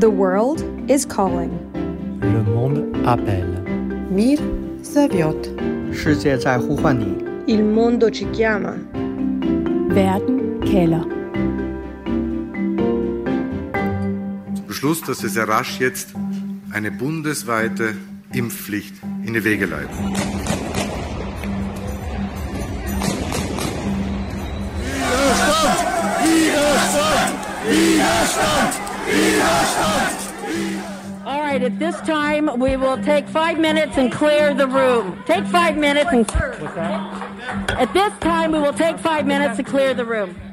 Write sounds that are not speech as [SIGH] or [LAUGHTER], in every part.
The world is calling. Le monde appelle. Mir zawiot. 世界在呼唤你。Il mondo ci chiama. Werden Keller. Zum Beschluss, dass wir sehr rasch jetzt eine bundesweite Impfpflicht in die Wege leiten. Widerstand! Widerstand! Widerstand! All right, at this time, we will take five minutes and clear the room. Take five minutes and. At this time, we will take five minutes to clear the room.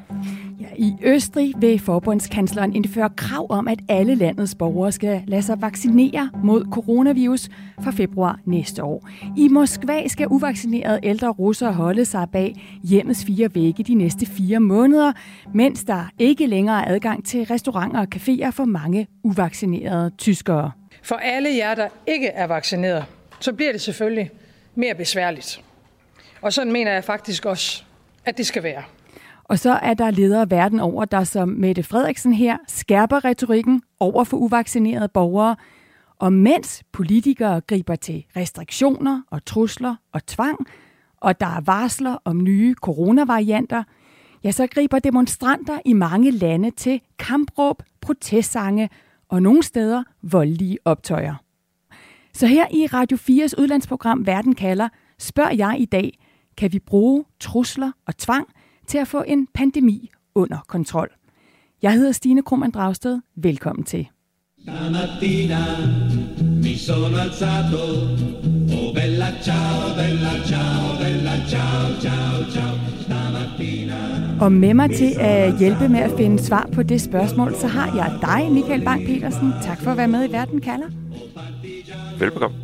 I Østrig vil forbundskansleren indføre krav om, at alle landets borgere skal lade sig vaccinere mod coronavirus fra februar næste år. I Moskva skal uvaccinerede ældre russere holde sig bag hjemmets fire vægge de næste fire måneder, mens der ikke længere er adgang til restauranter og caféer for mange uvaccinerede tyskere. For alle jer, der ikke er vaccineret, så bliver det selvfølgelig mere besværligt. Og sådan mener jeg faktisk også, at det skal være. Og så er der ledere verden over, der som Mette Frederiksen her skærper retorikken over for uvaccinerede borgere. Og mens politikere griber til restriktioner og trusler og tvang, og der er varsler om nye coronavarianter, ja, så griber demonstranter i mange lande til kampråb, protestsange og nogle steder voldelige optøjer. Så her i Radio 4's udlandsprogram Verden kalder, spørger jeg i dag, kan vi bruge trusler og tvang til at få en pandemi under kontrol. Jeg hedder Stine Krohmann Dragsted. Velkommen til. Stamattina mi sono alzato, oh bella ciao, bella ciao, bella ciao, ciao, ciao, stamattina. Og med mig til at hjælpe med at finde svar på det spørgsmål, så har jeg dig, Michael Bang-Petersen. Tak for at være med i Verden kalder. Velbekomme.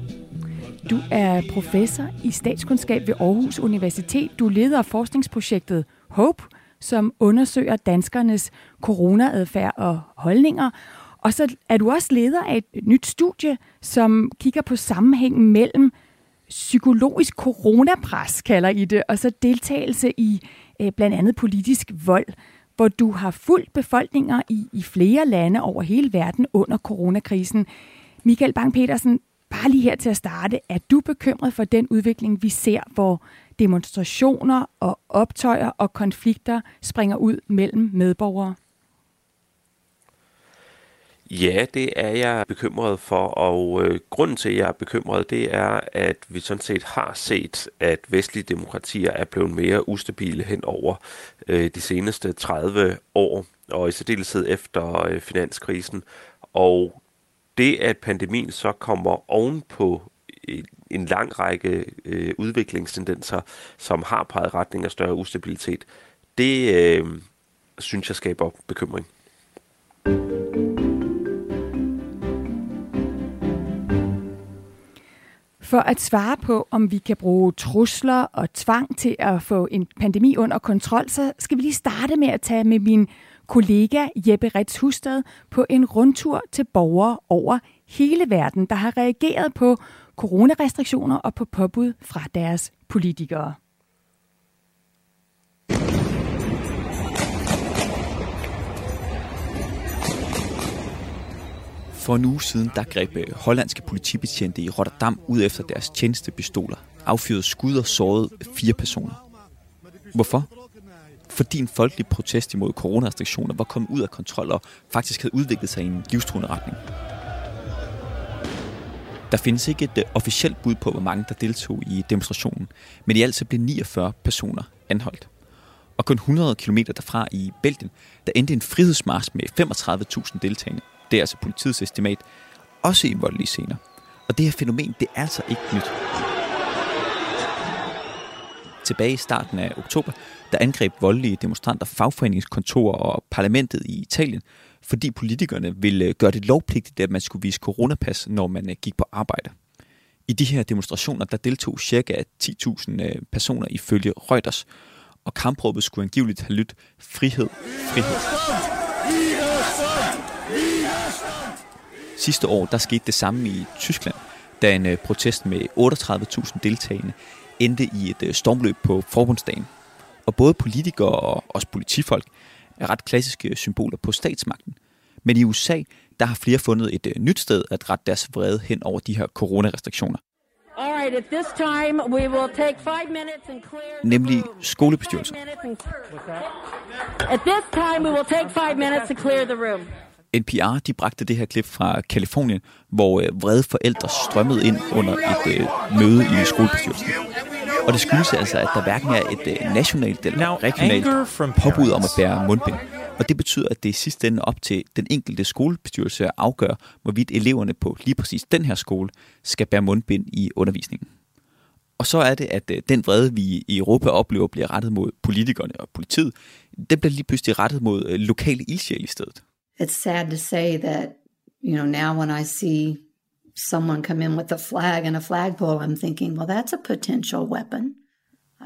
Du er professor i statskundskab ved Aarhus Universitet. Du leder forskningsprojektet HOPE, som undersøger danskernes coronaadfærd og holdninger. Og så er du også leder af et nyt studie, som kigger på sammenhængen mellem psykologisk coronapres, kalder I det, og så deltagelse i øh, blandt andet politisk vold, hvor du har fulgt befolkninger i, i flere lande over hele verden under coronakrisen. Michael Bang-Petersen, bare lige her til at starte, er du bekymret for den udvikling, vi ser, hvor demonstrationer og optøjer og konflikter springer ud mellem medborgere? Ja, det er jeg bekymret for, og øh, grunden til, at jeg er bekymret, det er, at vi sådan set har set, at vestlige demokratier er blevet mere ustabile hen over øh, de seneste 30 år, og i særdeleshed efter øh, finanskrisen. Og det, at pandemien så kommer ovenpå øh, en lang række øh, udviklingstendenser, som har peget retning af større ustabilitet, det øh, synes jeg skaber bekymring. For at svare på, om vi kan bruge trusler og tvang til at få en pandemi under kontrol, så skal vi lige starte med at tage med min kollega Jeppe Rets Hustad på en rundtur til borgere over hele verden, der har reageret på coronarestriktioner og på påbud fra deres politikere. For en uge siden, der greb øh, hollandske politibetjente i Rotterdam ud efter deres tjenestepistoler, affyrede skud og sårede fire personer. Hvorfor? Fordi en folkelig protest imod coronarestriktioner var kommet ud af kontrol og faktisk havde udviklet sig i en livstruende retning. Der findes ikke et øh, officielt bud på, hvor mange der deltog i demonstrationen, men i alt så blev 49 personer anholdt. Og kun 100 km derfra i Belgien, der endte en frihedsmars med 35.000 deltagende. Det er altså politiets estimat, også i voldelige scener. Og det her fænomen, det er altså ikke nyt. Tilbage i starten af oktober, der angreb voldelige demonstranter fagforeningskontorer og parlamentet i Italien, fordi politikerne ville øh, gøre det lovpligtigt, at man skulle vise coronapas, når man øh, gik på arbejde. I de her demonstrationer, der deltog ca. 10.000 øh, personer ifølge Reuters, og kampråbet skulle angiveligt have lyttet frihed, frihed. Sidste år, der skete det samme i Tyskland, da en protest med 38.000 deltagende endte i et stormløb på forbundsdagen. Og både politikere og også politifolk ret klassiske symboler på statsmagten. Men i USA, der har flere fundet et nyt sted at rette deres vrede hen over de her coronarestriktioner. All right, at this time we will take five minutes and clear Nemlig skolebestyrelser. At this time we will take five minutes to clear the room. NPR de bragte det her klip fra Kalifornien, hvor øh, vrede forældre strømmede ind under et øh, møde i skolebestyrelsen. Og det skyldes altså, at der hverken er et øh, nationalt eller regionalt påbud om at bære mundbind. Og det betyder, at det i sidste ende op til den enkelte skolebestyrelse at afgøre, hvorvidt eleverne på lige præcis den her skole skal bære mundbind i undervisningen. Og så er det, at øh, den vrede, vi i Europa oplever, bliver rettet mod politikerne og politiet, den bliver lige pludselig rettet mod øh, lokale ildsjæle i stedet. It's sad to say that, you know, now when I see someone come in with a flag and a flagpole, I'm thinking, well, that's a potential weapon.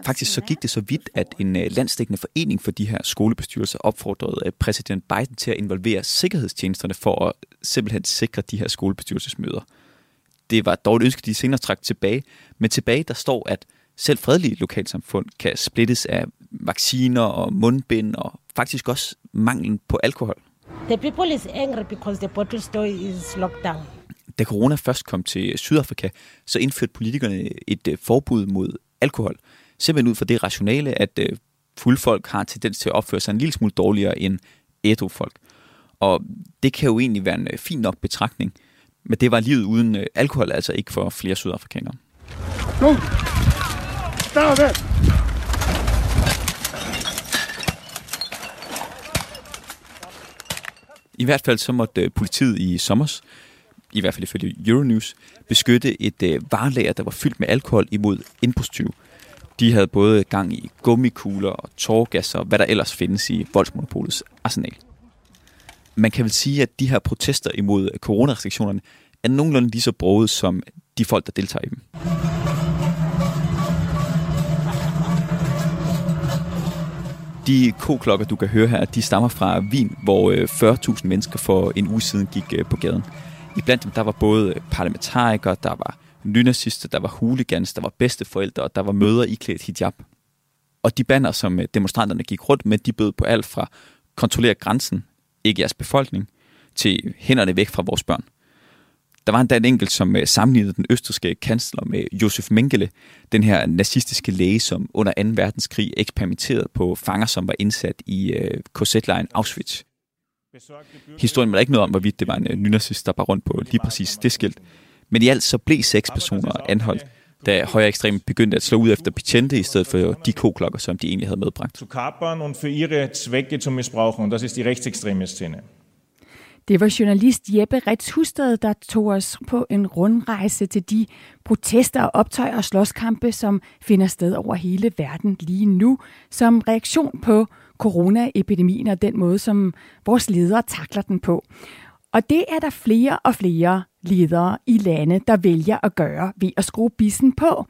Faktisk så gik det så vidt, at en øh, landsdækkende forening for de her skolebestyrelser opfordrede øh, præsident Biden til at involvere sikkerhedstjenesterne for at simpelthen sikre de her skolebestyrelsesmøder. Det var dog et ønske, de senere trak tilbage, men tilbage der står, at selv fredelige lokalsamfund kan splittes af vacciner og mundbind og faktisk også manglen på alkohol. The people is angry because the bottle store is locked down. Da corona først kom til Sydafrika, så indførte politikerne et øh, forbud mod alkohol. Simpelthen ud fra det rationale, at øh, fulde folk har tendens til at opføre sig en lille smule dårligere end ædru folk. Og det kan jo egentlig være en øh, fin nok betragtning, men det var livet uden øh, alkohol altså ikke for flere sydafrikanere. Nu! Stop it! I hvert fald så måtte politiet i sommers, i hvert fald ifølge Euronews, beskytte et øh, varelager, der var fyldt med alkohol imod indbrudstyve. De havde både gang i gummikugler og tårgas og hvad der ellers findes i voldsmonopolets arsenal. Man kan vel sige, at de her protester imod øh, coronarestriktionerne er nogenlunde lige så broget som de folk, der deltager i dem. De k-klokker, du kan høre her, de stammer fra Wien, hvor øh, 40.000 mennesker for en uge siden gik øh, på gaden. I blandt dem, der var både øh, parlamentarikere, der var nynazister, der var hooligans, der var bedsteforældre, og der var møder i klædt hijab. Og de banner, som øh, demonstranterne gik rundt med, de bød på alt fra kontrollere grænsen, ikke jeres befolkning, til hænderne væk fra vores børn. Der var endda en enkelt, som øh, sammenlignede den østrigske kansler med Josef Mengele, den her nazistiske læge, som under 2. verdenskrig eksperimenterede på fanger, som var indsat i øh, KZ-lejren Auschwitz. Historien var ikke noget om, hvorvidt det var en øh, nynazist, der var rundt på lige præcis det skilt. Men i alt så blev seks personer anholdt, da højre ekstreme begyndte at slå ud efter betjente i stedet for de k-klokker, som de egentlig havde medbragt. zu kapern und für ihre Zwecke zu missbrauchen. Das ist die rechtsextreme Szene. Det var journalist Jeppe Ritz Husted, der tog os på en rundrejse til de protester, optøj og slåskampe, som finder sted over hele verden lige nu, som reaktion på coronaepidemien og den måde, som vores ledere takler den på. Og det er der flere og flere ledere i lande, der vælger at gøre ved at skrue bissen på.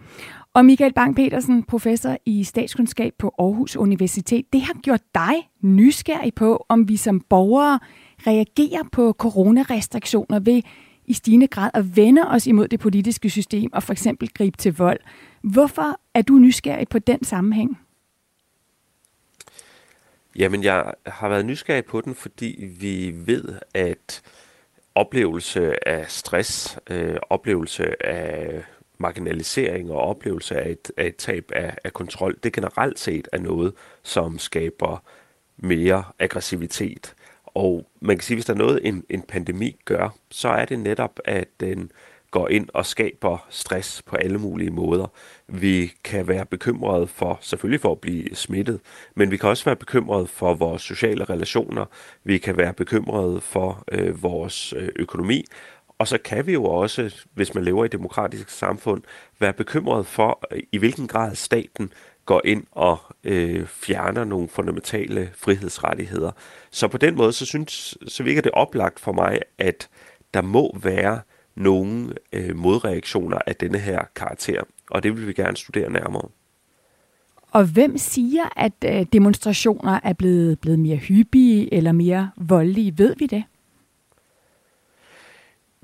Og Michael Bang-Petersen, professor i statskundskab på Aarhus Universitet, det har gjort dig nysgerrig på, om vi som borgere reagerer på coronarestriktioner ved i stigende grad at vende os imod det politiske system og for eksempel gribe til vold. Hvorfor er du nysgerrig på den sammenhæng? Jamen, jeg har været nysgerrig på den, fordi vi ved, at oplevelse af stress, øh, oplevelse af marginalisering og oplevelse af et, af et tab af, af kontrol, det generelt set er noget, som skaber mere aggressivitet. Og man kan sige, hvis der er noget, en, en pandemi gør, så er det netop, at den går ind og skaber stress på alle mulige måder. Vi kan være bekymrede for, selvfølgelig for at blive smittet, men vi kan også være bekymrede for vores sociale relationer. Vi kan være bekymrede for øh, vores øh, økonomi. Og så kan vi jo også, hvis man lever i et demokratisk samfund, være bekymret for, øh, i hvilken grad staten går ind og øh, fjerner nogle fundamentale frihedsrettigheder. Så på den måde, så, synes, så virker det oplagt for mig, at der må være nogle øh, modreaktioner af denne her karakter, og det vil vi gerne studere nærmere. Og hvem siger, at øh, demonstrationer er blevet, blevet mere hyppige eller mere voldelige? Ved vi det?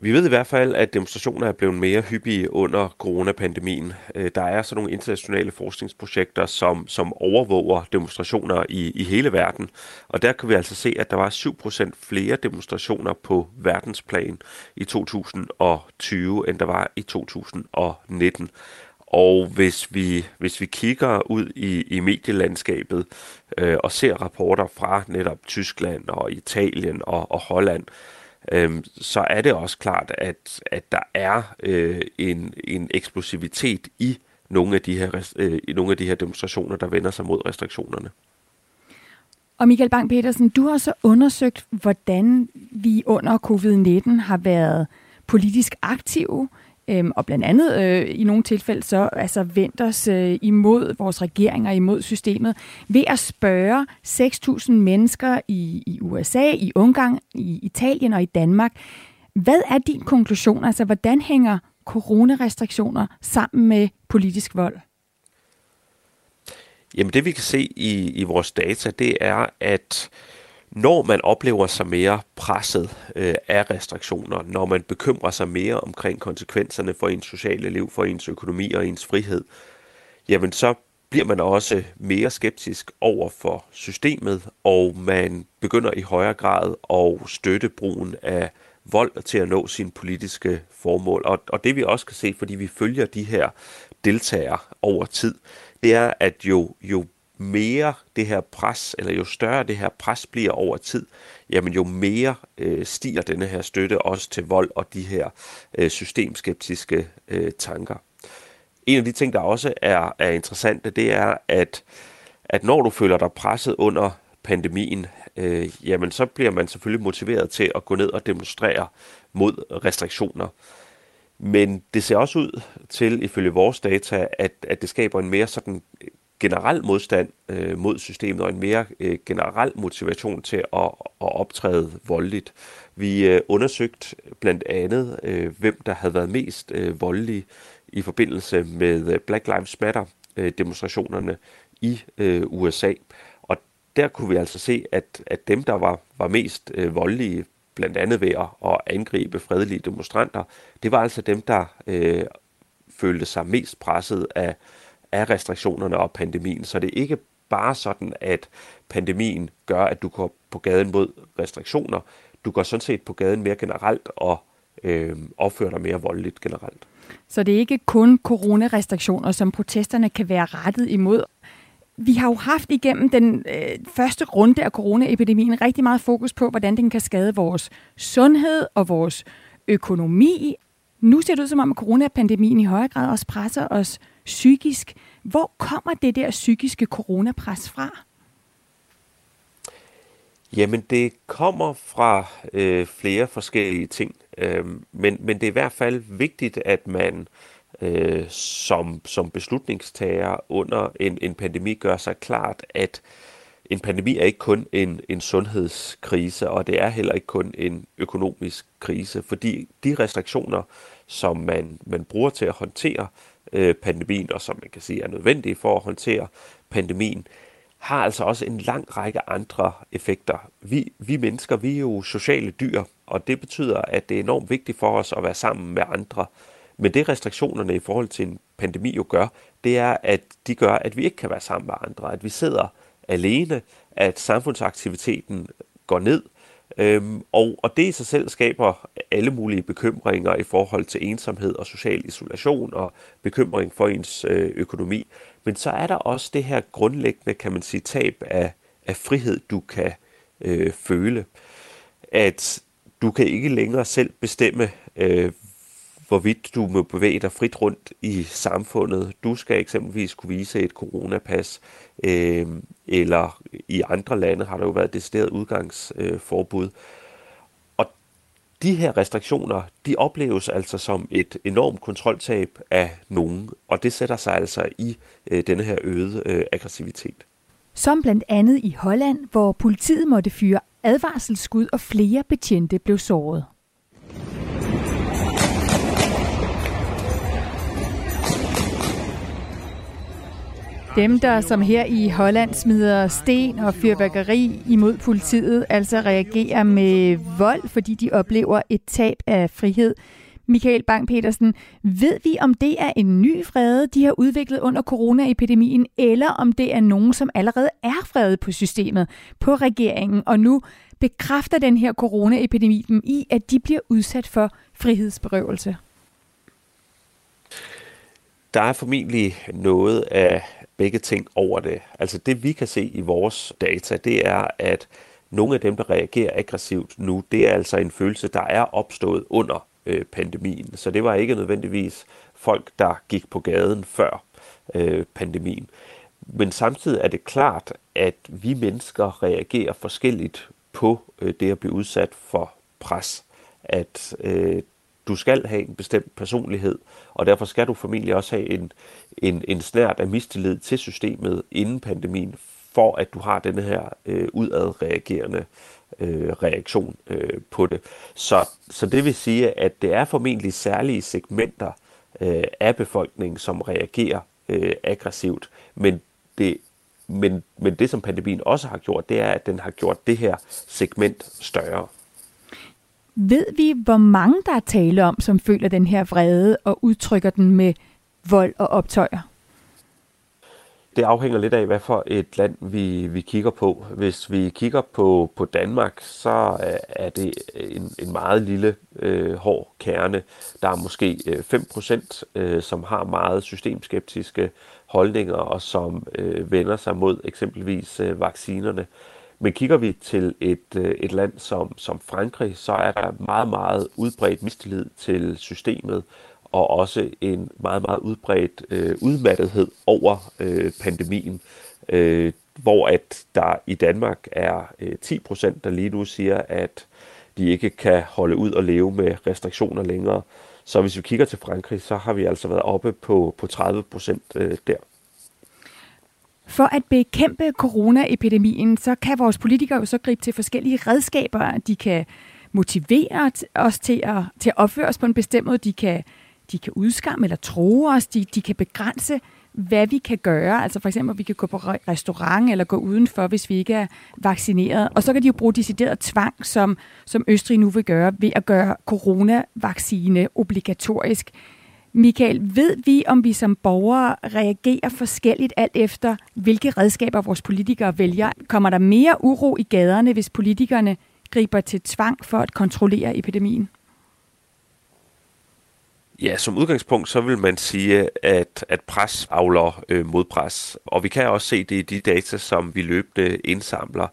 Vi ved i hvert fald, at demonstrationer er blevet mere hyppige under coronapandemien. Øh, der er sådan nogle internationale forskningsprojekter, som, som overvåger demonstrationer i, i hele verden. Og der kan vi altså se, at der var 7% flere demonstrationer på verdensplan i 2020, end der var i 2019. Og hvis vi, hvis vi kigger ud i, i medielandskabet øh, og ser rapporter fra netop Tyskland og Italien og, og Holland, øh, Øhm, så er det også klart, at, at der er øh, en, en eksplosivitet i nogle af, de her, øh, i nogle af de her demonstrationer, der vender sig mod restriktionerne. Og Michael Bang-Petersen, du har så undersøgt, hvordan vi under covid-19 har været politisk aktive, Øhm, og blandt andet øh, i nogle tilfælde så altså vendt os øh, imod vores regeringer, imod systemet, ved at spørge 6.000 mennesker i, i USA, i Ungarn, i Italien og i Danmark, hvad er din konklusion? Altså, hvordan hænger coronarestriktioner sammen med politisk vold? Jamen det vi kan se i, i vores data, det er, at når man oplever sig mere presset øh, af restriktioner, når man bekymrer sig mere omkring konsekvenserne for ens sociale liv, for ens økonomi og ens frihed, jamen så bliver man også mere skeptisk over for systemet, og man begynder i højere grad at støtte brugen af vold til at nå sine politiske formål. Og, og det vi også kan se, fordi vi følger de her deltagere over tid, det er, at jo, jo mere det her pres, eller jo større det her pres bliver over tid, jamen jo mere øh, stiger denne her støtte også til vold og de her øh, systemskeptiske øh, tanker. En af de ting, der også er, er interessante, det er, at, at når du føler dig presset under pandemien, øh, jamen så bliver man selvfølgelig motiveret til at gå ned og demonstrere mod restriktioner. Men det ser også ud til, ifølge vores data, at, at det skaber en mere sådan generel modstand øh, mod systemet og en mere øh, generel motivation til at, at optræde voldeligt. Vi øh, undersøgte blandt andet, øh, hvem der havde været mest øh, voldelige i forbindelse med øh, Black Lives Matter øh, demonstrationerne i øh, USA. Og der kunne vi altså se, at, at dem, der var, var mest øh, voldelige, blandt andet ved at, at angribe fredelige demonstranter, det var altså dem, der øh, følte sig mest presset af af restriktionerne og pandemien. Så det er ikke bare sådan, at pandemien gør, at du går på gaden mod restriktioner. Du går sådan set på gaden mere generelt og øh, opfører dig mere voldeligt generelt. Så det er ikke kun coronarestriktioner, som protesterne kan være rettet imod. Vi har jo haft igennem den øh, første runde af coronaepidemien rigtig meget fokus på, hvordan den kan skade vores sundhed og vores økonomi. Nu ser det ud som om, at coronapandemien i højere grad også presser os psykisk. Hvor kommer det der psykiske coronapres fra? Jamen, det kommer fra øh, flere forskellige ting. Øh, men, men det er i hvert fald vigtigt, at man øh, som, som beslutningstager under en, en pandemi gør sig klart, at en pandemi er ikke kun en, en sundhedskrise, og det er heller ikke kun en økonomisk krise, fordi de restriktioner, som man, man bruger til at håndtere øh, Øh, pandemien, og som man kan sige er nødvendige for at håndtere pandemien, har altså også en lang række andre effekter. Vi, vi mennesker, vi er jo sociale dyr, og det betyder, at det er enormt vigtigt for os at være sammen med andre. Men det restriktionerne i forhold til en pandemi jo gør, det er, at de gør, at vi ikke kan være sammen med andre, at vi sidder alene, at samfundsaktiviteten går ned, Øhm, og, og det i sig selv skaber alle mulige bekymringer i forhold til ensomhed og social isolation og bekymring for ens øh, økonomi. Men så er der også det her grundlæggende, kan man sige, tab af, af frihed, du kan øh, føle. At du kan ikke længere selv bestemme, øh, hvorvidt du må bevæge dig frit rundt i samfundet. Du skal eksempelvis kunne vise et coronapas, øh, eller i andre lande har der jo været decideret udgangsforbud. Øh, og de her restriktioner, de opleves altså som et enormt kontroltab af nogen, og det sætter sig altså i øh, denne her øgede øh, aggressivitet. Som blandt andet i Holland, hvor politiet måtte fyre advarselsskud, og flere betjente blev såret. Dem, der som her i Holland smider sten og fyrværkeri imod politiet, altså reagerer med vold, fordi de oplever et tab af frihed. Michael Bang-Petersen, ved vi, om det er en ny frede, de har udviklet under coronaepidemien, eller om det er nogen, som allerede er fredet på systemet, på regeringen, og nu bekræfter den her coronaepidemi dem i, at de bliver udsat for frihedsberøvelse? Der er formentlig noget af begge ting over det. Altså det vi kan se i vores data, det er, at nogle af dem, der reagerer aggressivt nu, det er altså en følelse, der er opstået under øh, pandemien. Så det var ikke nødvendigvis folk, der gik på gaden før øh, pandemien. Men samtidig er det klart, at vi mennesker reagerer forskelligt på øh, det at blive udsat for pres. At øh, du skal have en bestemt personlighed, og derfor skal du formentlig også have en, en, en snært af mistillid til systemet inden pandemien, for at du har denne her øh, udadreagerende øh, reaktion øh, på det. Så, så det vil sige, at det er formentlig særlige segmenter øh, af befolkningen, som reagerer øh, aggressivt, men det men, men det, som pandemien også har gjort, det er, at den har gjort det her segment større. Ved vi, hvor mange der er tale om, som føler den her vrede og udtrykker den med vold og optøjer? Det afhænger lidt af, hvad for et land vi, vi kigger på. Hvis vi kigger på, på Danmark, så er det en, en meget lille øh, hård kerne. Der er måske øh, 5%, øh, som har meget systemskeptiske holdninger og som øh, vender sig mod eksempelvis øh, vaccinerne. Men kigger vi til et, øh, et land som, som Frankrig, så er der meget, meget udbredt mistillid til systemet, og også en meget, meget udbredt øh, udmattethed over øh, pandemien, øh, hvor at der i Danmark er øh, 10 procent, der lige nu siger, at de ikke kan holde ud og leve med restriktioner længere. Så hvis vi kigger til Frankrig, så har vi altså været oppe på, på 30 procent øh, der. For at bekæmpe coronaepidemien, så kan vores politikere jo så gribe til forskellige redskaber. De kan motivere os til at, til at opføre os på en bestemt måde. De kan, de kan udskamme eller tro os. De, de kan begrænse, hvad vi kan gøre. Altså for eksempel, at vi kan gå på restaurant eller gå udenfor, hvis vi ikke er vaccineret. Og så kan de jo bruge decideret tvang, som, som Østrig nu vil gøre, ved at gøre coronavaccine obligatorisk. Michael, ved vi, om vi som borgere reagerer forskelligt alt efter, hvilke redskaber vores politikere vælger? Kommer der mere uro i gaderne, hvis politikerne griber til tvang for at kontrollere epidemien? Ja, som udgangspunkt så vil man sige, at, at pres afler øh, modpres. Og vi kan også se det i de data, som vi løbende indsamler.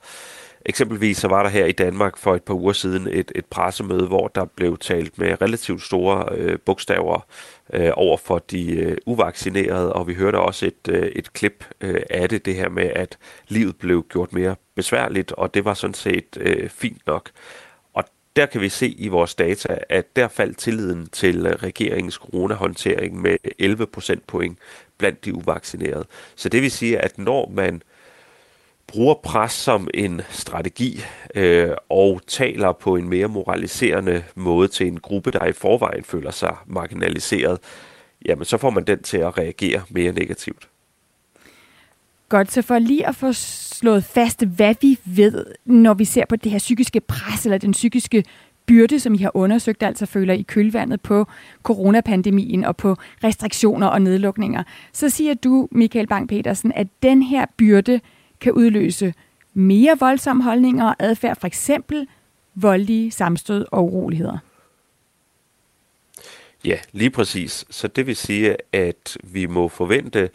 Eksempelvis så var der her i Danmark for et par uger siden et, et pressemøde, hvor der blev talt med relativt store øh, bogstaver øh, over for de øh, uvaccinerede, og vi hørte også et, øh, et klip øh, af det, det her med, at livet blev gjort mere besværligt, og det var sådan set øh, fint nok. Og der kan vi se i vores data, at der faldt tilliden til øh, regeringens coronahåndtering med 11 procentpoint blandt de uvaccinerede. Så det vil sige, at når man bruger pres som en strategi øh, og taler på en mere moraliserende måde til en gruppe, der i forvejen føler sig marginaliseret, jamen så får man den til at reagere mere negativt. Godt, så for lige at få slået fast, hvad vi ved, når vi ser på det her psykiske pres, eller den psykiske byrde, som I har undersøgt, altså føler i kølvandet på coronapandemien og på restriktioner og nedlukninger, så siger du, Michael Bang-Petersen, at den her byrde, kan udløse mere voldsomme holdninger og adfærd, for eksempel voldelige samstød og uroligheder. Ja, lige præcis. Så det vil sige, at vi må forvente,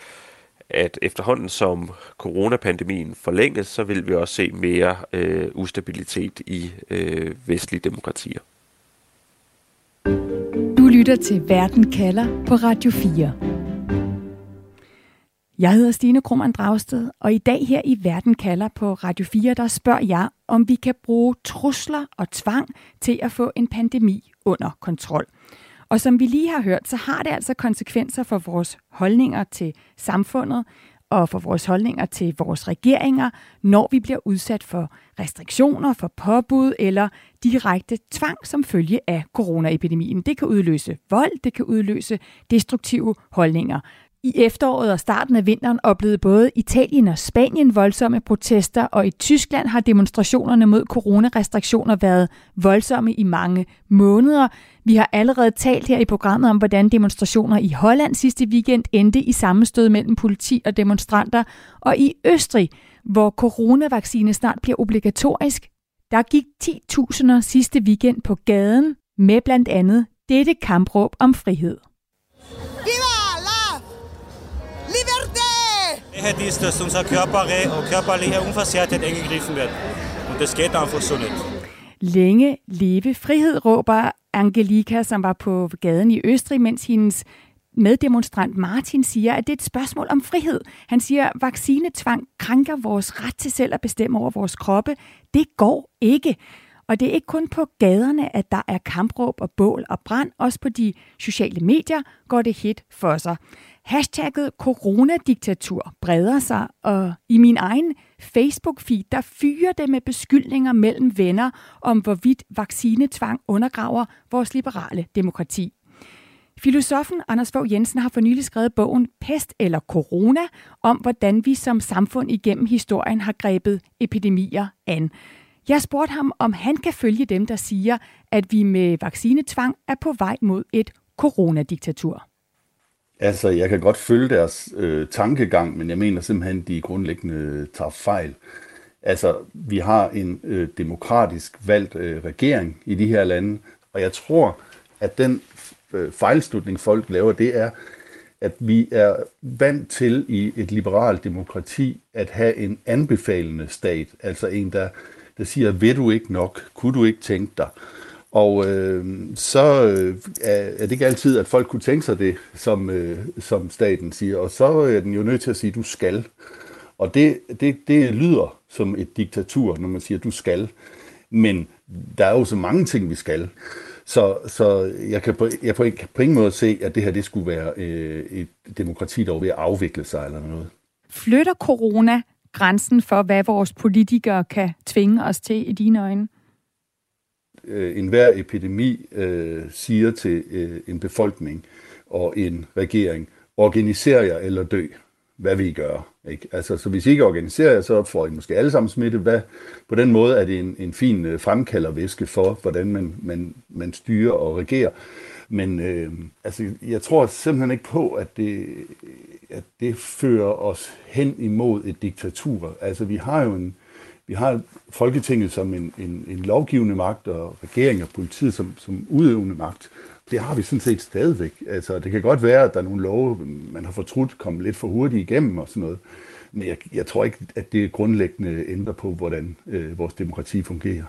at efterhånden som coronapandemien forlænges, så vil vi også se mere øh, ustabilitet i øh, vestlige demokratier. Du lytter til Verden kalder på Radio 4. Jeg hedder Stine Krummernd Dragsted, og i dag her i Verden kalder på Radio 4, der spørger jeg, om vi kan bruge trusler og tvang til at få en pandemi under kontrol. Og som vi lige har hørt, så har det altså konsekvenser for vores holdninger til samfundet og for vores holdninger til vores regeringer, når vi bliver udsat for restriktioner, for påbud eller direkte tvang som følge af coronaepidemien. Det kan udløse vold, det kan udløse destruktive holdninger. I efteråret og starten af vinteren oplevede både Italien og Spanien voldsomme protester, og i Tyskland har demonstrationerne mod coronarestriktioner været voldsomme i mange måneder. Vi har allerede talt her i programmet om, hvordan demonstrationer i Holland sidste weekend endte i sammenstød mellem politi og demonstranter, og i Østrig, hvor coronavaccine snart bliver obligatorisk, der gik 10.000 sidste weekend på gaden med blandt andet dette kampråb om frihed. Freiheit ist, dass unser Körper und körperliche Unversehrtheit eingegriffen wird. Und das geht einfach so nicht. Længe leve frihed, råber Angelika, som var på gaden i Østrig, mens hendes meddemonstrant Martin siger, at det er et spørgsmål om frihed. Han siger, at vaccinetvang krænker vores ret til selv at bestemme over vores kroppe. Det går ikke. Og det er ikke kun på gaderne, at der er kampråb og bål og brand. Også på de sociale medier går det hit for sig. Hashtagget coronadiktatur breder sig, og i min egen Facebook-feed, der fyrer det med beskyldninger mellem venner om, hvorvidt vaccinetvang undergraver vores liberale demokrati. Filosofen Anders Fogh Jensen har for nylig skrevet bogen Pest eller Corona om, hvordan vi som samfund igennem historien har grebet epidemier an. Jeg spurgte ham, om han kan følge dem, der siger, at vi med vaccinetvang er på vej mod et coronadiktatur. Altså, jeg kan godt følge deres øh, tankegang, men jeg mener simpelthen, de grundlæggende tager fejl. Altså, vi har en øh, demokratisk valgt øh, regering i de her lande, og jeg tror, at den øh, fejlslutning, folk laver, det er, at vi er vant til i et liberalt demokrati at have en anbefalende stat, altså en, der, der siger, ved du ikke nok, kunne du ikke tænke dig? Og øh, så øh, er det ikke altid, at folk kunne tænke sig det, som, øh, som staten siger. Og så er den jo nødt til at sige, at du skal. Og det, det, det lyder som et diktatur, når man siger, at du skal. Men der er jo så mange ting, vi skal. Så, så jeg kan på, jeg på, på ingen måde se, at det her det skulle være øh, et demokrati, der var ved at afvikle sig eller noget. Flytter corona grænsen for, hvad vores politikere kan tvinge os til i dine øjne? Øh, enhver epidemi øh, siger til øh, en befolkning og en regering, organiser jer eller dø. Hvad vil I gøre? Ikke? Altså, så hvis I ikke organiserer jer, så får I måske alle sammen smitte. Hvad? På den måde er det en, en fin øh, fremkaldervæske for, hvordan man, man, man styrer og regerer. Men øh, altså, jeg tror simpelthen ikke på, at det, at det fører os hen imod et diktatur. Altså, vi har jo en, vi har Folketinget som en, en, en lovgivende magt, og regering og politiet som, som udøvende magt. Det har vi sådan set stadigvæk. Altså, det kan godt være, at der er nogle love, man har fortrudt, kommet lidt for hurtigt igennem og sådan noget. Men jeg, jeg tror ikke, at det grundlæggende ændrer på, hvordan øh, vores demokrati fungerer.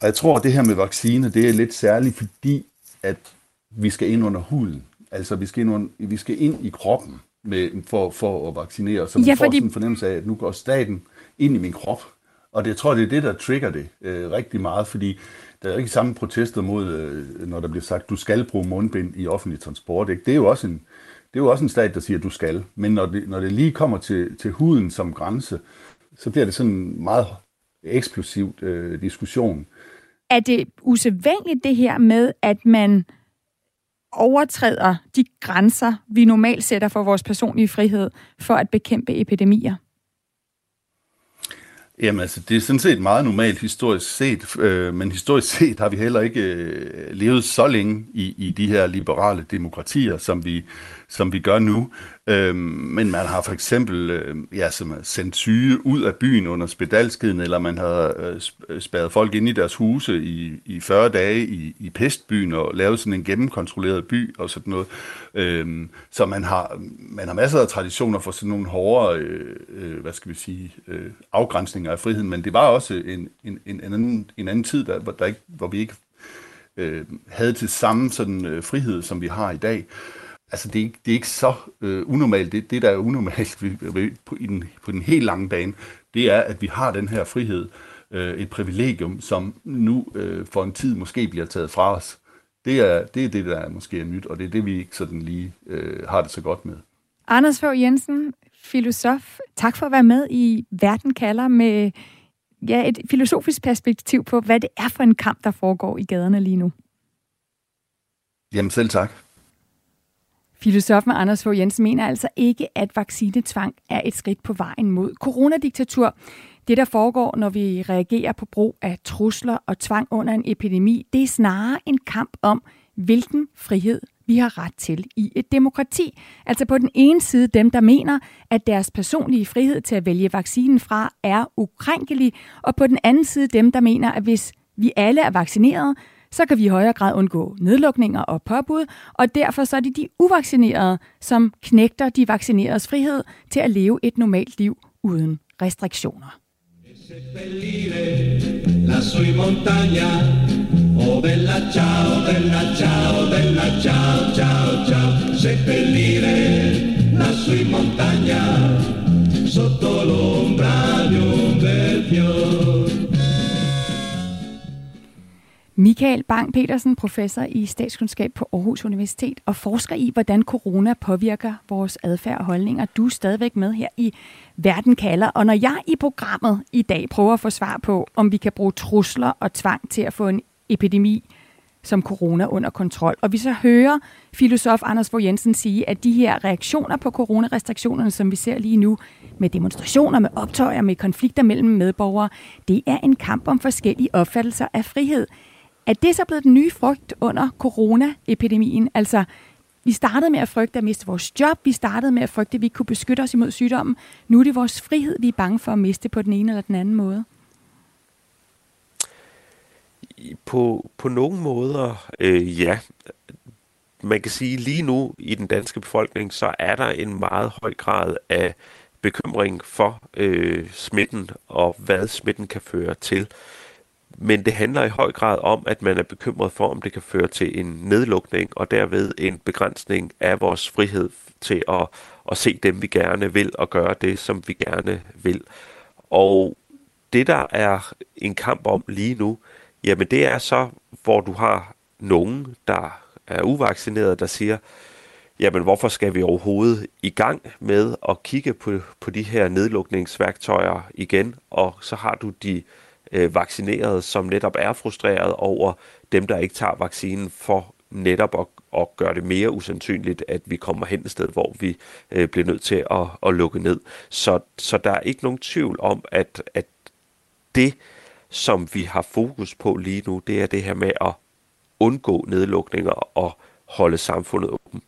Og jeg tror, at det her med vaccine, det er lidt særligt, fordi at vi skal ind under huden. Altså, vi skal ind, under, vi skal ind i kroppen med, for, for at vaccinere, så man ja, fordi... får sådan en fornemmelse af, at nu går staten ind i min krop. Og det, jeg tror, det er det, der trigger det øh, rigtig meget, fordi der er ikke samme protester mod, øh, når der bliver sagt, du skal bruge mundbind i offentlig transport. Ikke? Det er jo også en, det er jo også en stat, der siger, du skal. Men når det, når det lige kommer til, til huden som grænse, så bliver det sådan en meget eksplosivt øh, diskussion. Er det usædvanligt det her med, at man overtræder de grænser, vi normalt sætter for vores personlige frihed, for at bekæmpe epidemier? Jamen altså, det er sådan set meget normalt historisk set, øh, men historisk [LAUGHS] set har vi heller ikke øh, levet så længe i, i de her liberale demokratier, som vi, som vi gør nu. Øh, men man har for eksempel øh, ja, som sendt syge ud af byen under spedalskeden, eller man har øh, øh spærret folk ind i deres huse i, i 40 dage i, i pestbyen og lavet sådan en gennemkontrolleret by og sådan noget. Øh, så man har, man har masser af traditioner for sådan nogle hårdere, øh, øh, hvad skal vi sige, øh, afgrænsninger af friheden, men det var også en, en, en, anden, en anden tid, der, der ikke, hvor vi ikke øh, havde til samme sådan, øh, frihed, som vi har i dag altså det er ikke, det er ikke så øh, unormalt. Det, det, der er unormalt [LAUGHS] på, i den, på den helt lange bane, det er, at vi har den her frihed, øh, et privilegium, som nu øh, for en tid måske bliver taget fra os. Det er, det er det, der er måske er nyt, og det er det, vi ikke sådan lige øh, har det så godt med. Anders Fogh Jensen, filosof, tak for at være med i Verden kalder med ja, et filosofisk perspektiv på, hvad det er for en kamp, der foregår i gaderne lige nu. Jamen selv tak. Filosofen Anders Fogh Jensen mener altså ikke, at vaccinetvang er et skridt på vejen mod coronadiktatur. Det, der foregår, når vi reagerer på brug af trusler og tvang under en epidemi, det er snarere en kamp om, hvilken frihed vi har ret til i et demokrati. Altså på den ene side dem, der mener, at deres personlige frihed til at vælge vaccinen fra er ukrænkelig, og på den anden side dem, der mener, at hvis vi alle er vaccineret, så kan vi i højere grad undgå nedlukninger og påbud, og derfor så er det de uvaccinerede, som knægter de vaccineredes frihed til at leve et normalt liv uden restriktioner. Oh bella ciao, bella ciao, bella ciao, ciao, ciao, seppellire lassù in montagna, sotto l'ombra di un bel fiore. Michael Bang Petersen, professor i statskundskab på Aarhus Universitet og forsker i, hvordan corona påvirker vores adfærd og holdninger. Du er stadigvæk med her i Verden kalder. Og når jeg i programmet i dag prøver at få svar på, om vi kan bruge trusler og tvang til at få en epidemi som corona under kontrol, og vi så hører filosof Anders Fogh Jensen sige, at de her reaktioner på coronarestriktionerne, som vi ser lige nu, med demonstrationer, med optøjer, med konflikter mellem medborgere, det er en kamp om forskellige opfattelser af frihed. Er det så blevet den nye frygt under coronaepidemien? Altså, vi startede med at frygte at miste vores job, vi startede med at frygte, at vi ikke kunne beskytte os imod sygdommen. Nu er det vores frihed, vi er bange for at miste på den ene eller den anden måde. På, på nogle måder, øh, ja. Man kan sige, lige nu i den danske befolkning, så er der en meget høj grad af bekymring for øh, smitten og hvad smitten kan føre til. Øh, men det handler i høj grad om, at man er bekymret for, om det kan føre til en nedlukning og derved en begrænsning af vores frihed til at, at se dem, vi gerne vil, og gøre det, som vi gerne vil. Og det, der er en kamp om lige nu, jamen det er så, hvor du har nogen, der er uvaccineret, der siger, jamen hvorfor skal vi overhovedet i gang med at kigge på, på de her nedlukningsværktøjer igen, og så har du de øh, Øh, vaccinerede, som netop er frustreret over dem, der ikke tager vaccinen for netop at, at gøre det mere usandsynligt, at vi kommer hen et sted, hvor vi øh, bliver nødt til at, at lukke ned. Så, så der er ikke nogen tvivl om, at, at det, som vi har fokus på lige nu, det er det her med at undgå nedlukninger og holde samfundet åbent.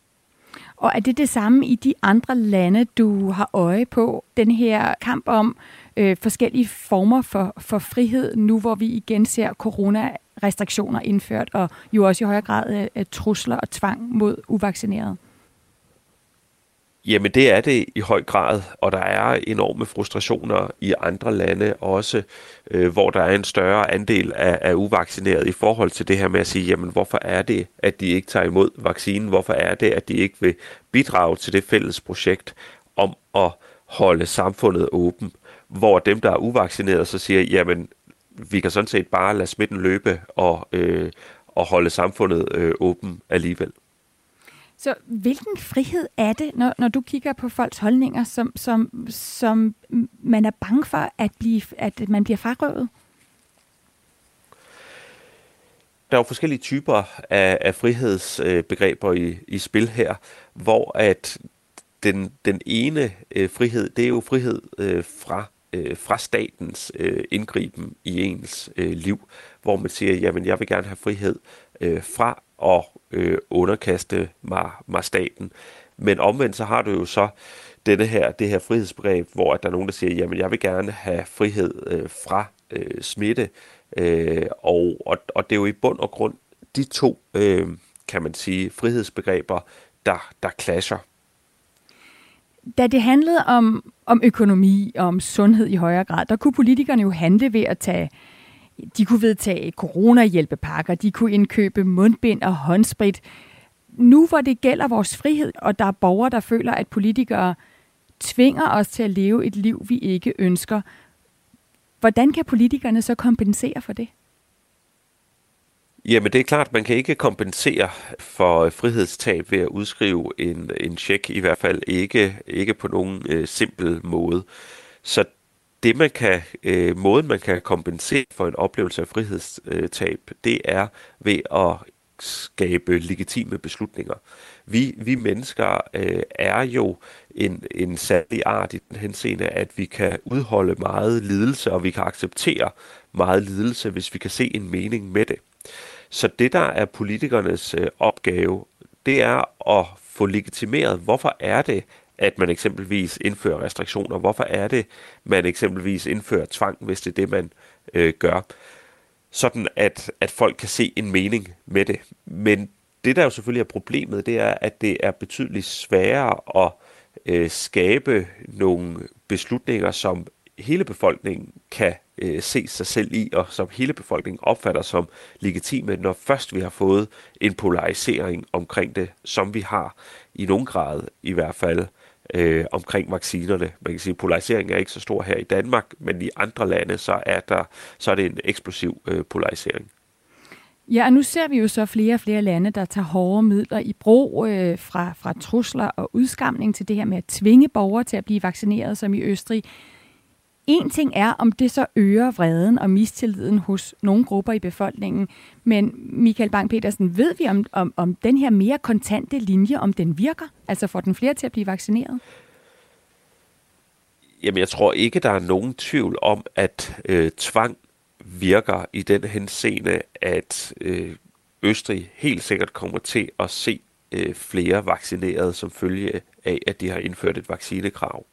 Og er det det samme i de andre lande, du har øje på? Den her kamp om øh, forskellige former for, for frihed, nu hvor vi igen ser coronarestriktioner indført, og jo også i højere grad øh, øh, trusler og tvang mod uvaccinerede? Jamen det er det i høj grad, og der er enorme frustrationer i andre lande også, øh, hvor der er en større andel af, af uvaccinerede i forhold til det her med at sige, jamen hvorfor er det, at de ikke tager imod vaccinen? Hvorfor er det, at de ikke vil bidrage til det fælles projekt om at holde samfundet åben? Hvor dem, der er uvaccinerede, så siger, jamen vi kan sådan set bare lade smitten løbe og, øh, og holde samfundet øh, åben alligevel. Så hvilken frihed er det, når, når du kigger på folks holdninger, som, som, som man er bange for, at, blive, at man bliver frarøvet? Der er jo forskellige typer af, af frihedsbegreber i, i spil her, hvor at den, den ene øh, frihed, det er jo frihed øh, fra øh, fra statens øh, indgriben i ens øh, liv, hvor man siger, jamen jeg vil gerne have frihed øh, fra at øh, underkaste mig, mig staten. Men omvendt så har du jo så denne her, det her frihedsbegreb, hvor at der er nogen, der siger, jamen jeg vil gerne have frihed øh, fra øh, smitte. Øh, og, og, og det er jo i bund og grund de to, øh, kan man sige, frihedsbegreber, der, der clasher. Da det handlede om, om økonomi og om sundhed i højere grad, der kunne politikerne jo handle ved at tage de kunne vedtage coronahjælpepakker, de kunne indkøbe mundbind og håndsprit. Nu hvor det gælder vores frihed, og der er borgere, der føler, at politikere tvinger os til at leve et liv, vi ikke ønsker, hvordan kan politikerne så kompensere for det? Jamen det er klart, man kan ikke kompensere for øh, frihedstab ved at udskrive en, en check, i hvert fald ikke, ikke på nogen øh, simpel måde. Så det man kan, øh, måden man kan kompensere for en oplevelse af frihedstab, det er ved at skabe legitime beslutninger. Vi, vi mennesker øh, er jo en, en særlig art i den henseende, at vi kan udholde meget lidelse, og vi kan acceptere meget lidelse, hvis vi kan se en mening med det. Så det, der er politikernes øh, opgave, det er at få legitimeret, hvorfor er det, at man eksempelvis indfører restriktioner? Hvorfor er det, man eksempelvis indfører tvang, hvis det er det, man øh, gør? Sådan at, at folk kan se en mening med det. Men det, der jo selvfølgelig er problemet, det er, at det er betydeligt sværere at øh, skabe nogle beslutninger, som hele befolkningen kan øh, se sig selv i, og som hele befolkningen opfatter som legitime, når først vi har fået en polarisering omkring det, som vi har i nogen grad i hvert fald øh, omkring vaccinerne. Man kan sige, at polariseringen er ikke så stor her i Danmark, men i andre lande, så er, der, så er det en eksplosiv øh, polarisering. Ja, og nu ser vi jo så flere og flere lande, der tager hårde midler i brug øh, fra, fra trusler og udskamning til det her med at tvinge borgere til at blive vaccineret, som i Østrig. En ting er, om det så øger vreden og mistilliden hos nogle grupper i befolkningen, men Michael Bang-Petersen, ved vi om, om, om den her mere kontante linje, om den virker? Altså får den flere til at blive vaccineret? Jamen, jeg tror ikke, der er nogen tvivl om, at øh, tvang virker i den henseende, at øh, Østrig helt sikkert kommer til at se øh, flere vaccinerede som følge af, at de har indført et vaccinekrav.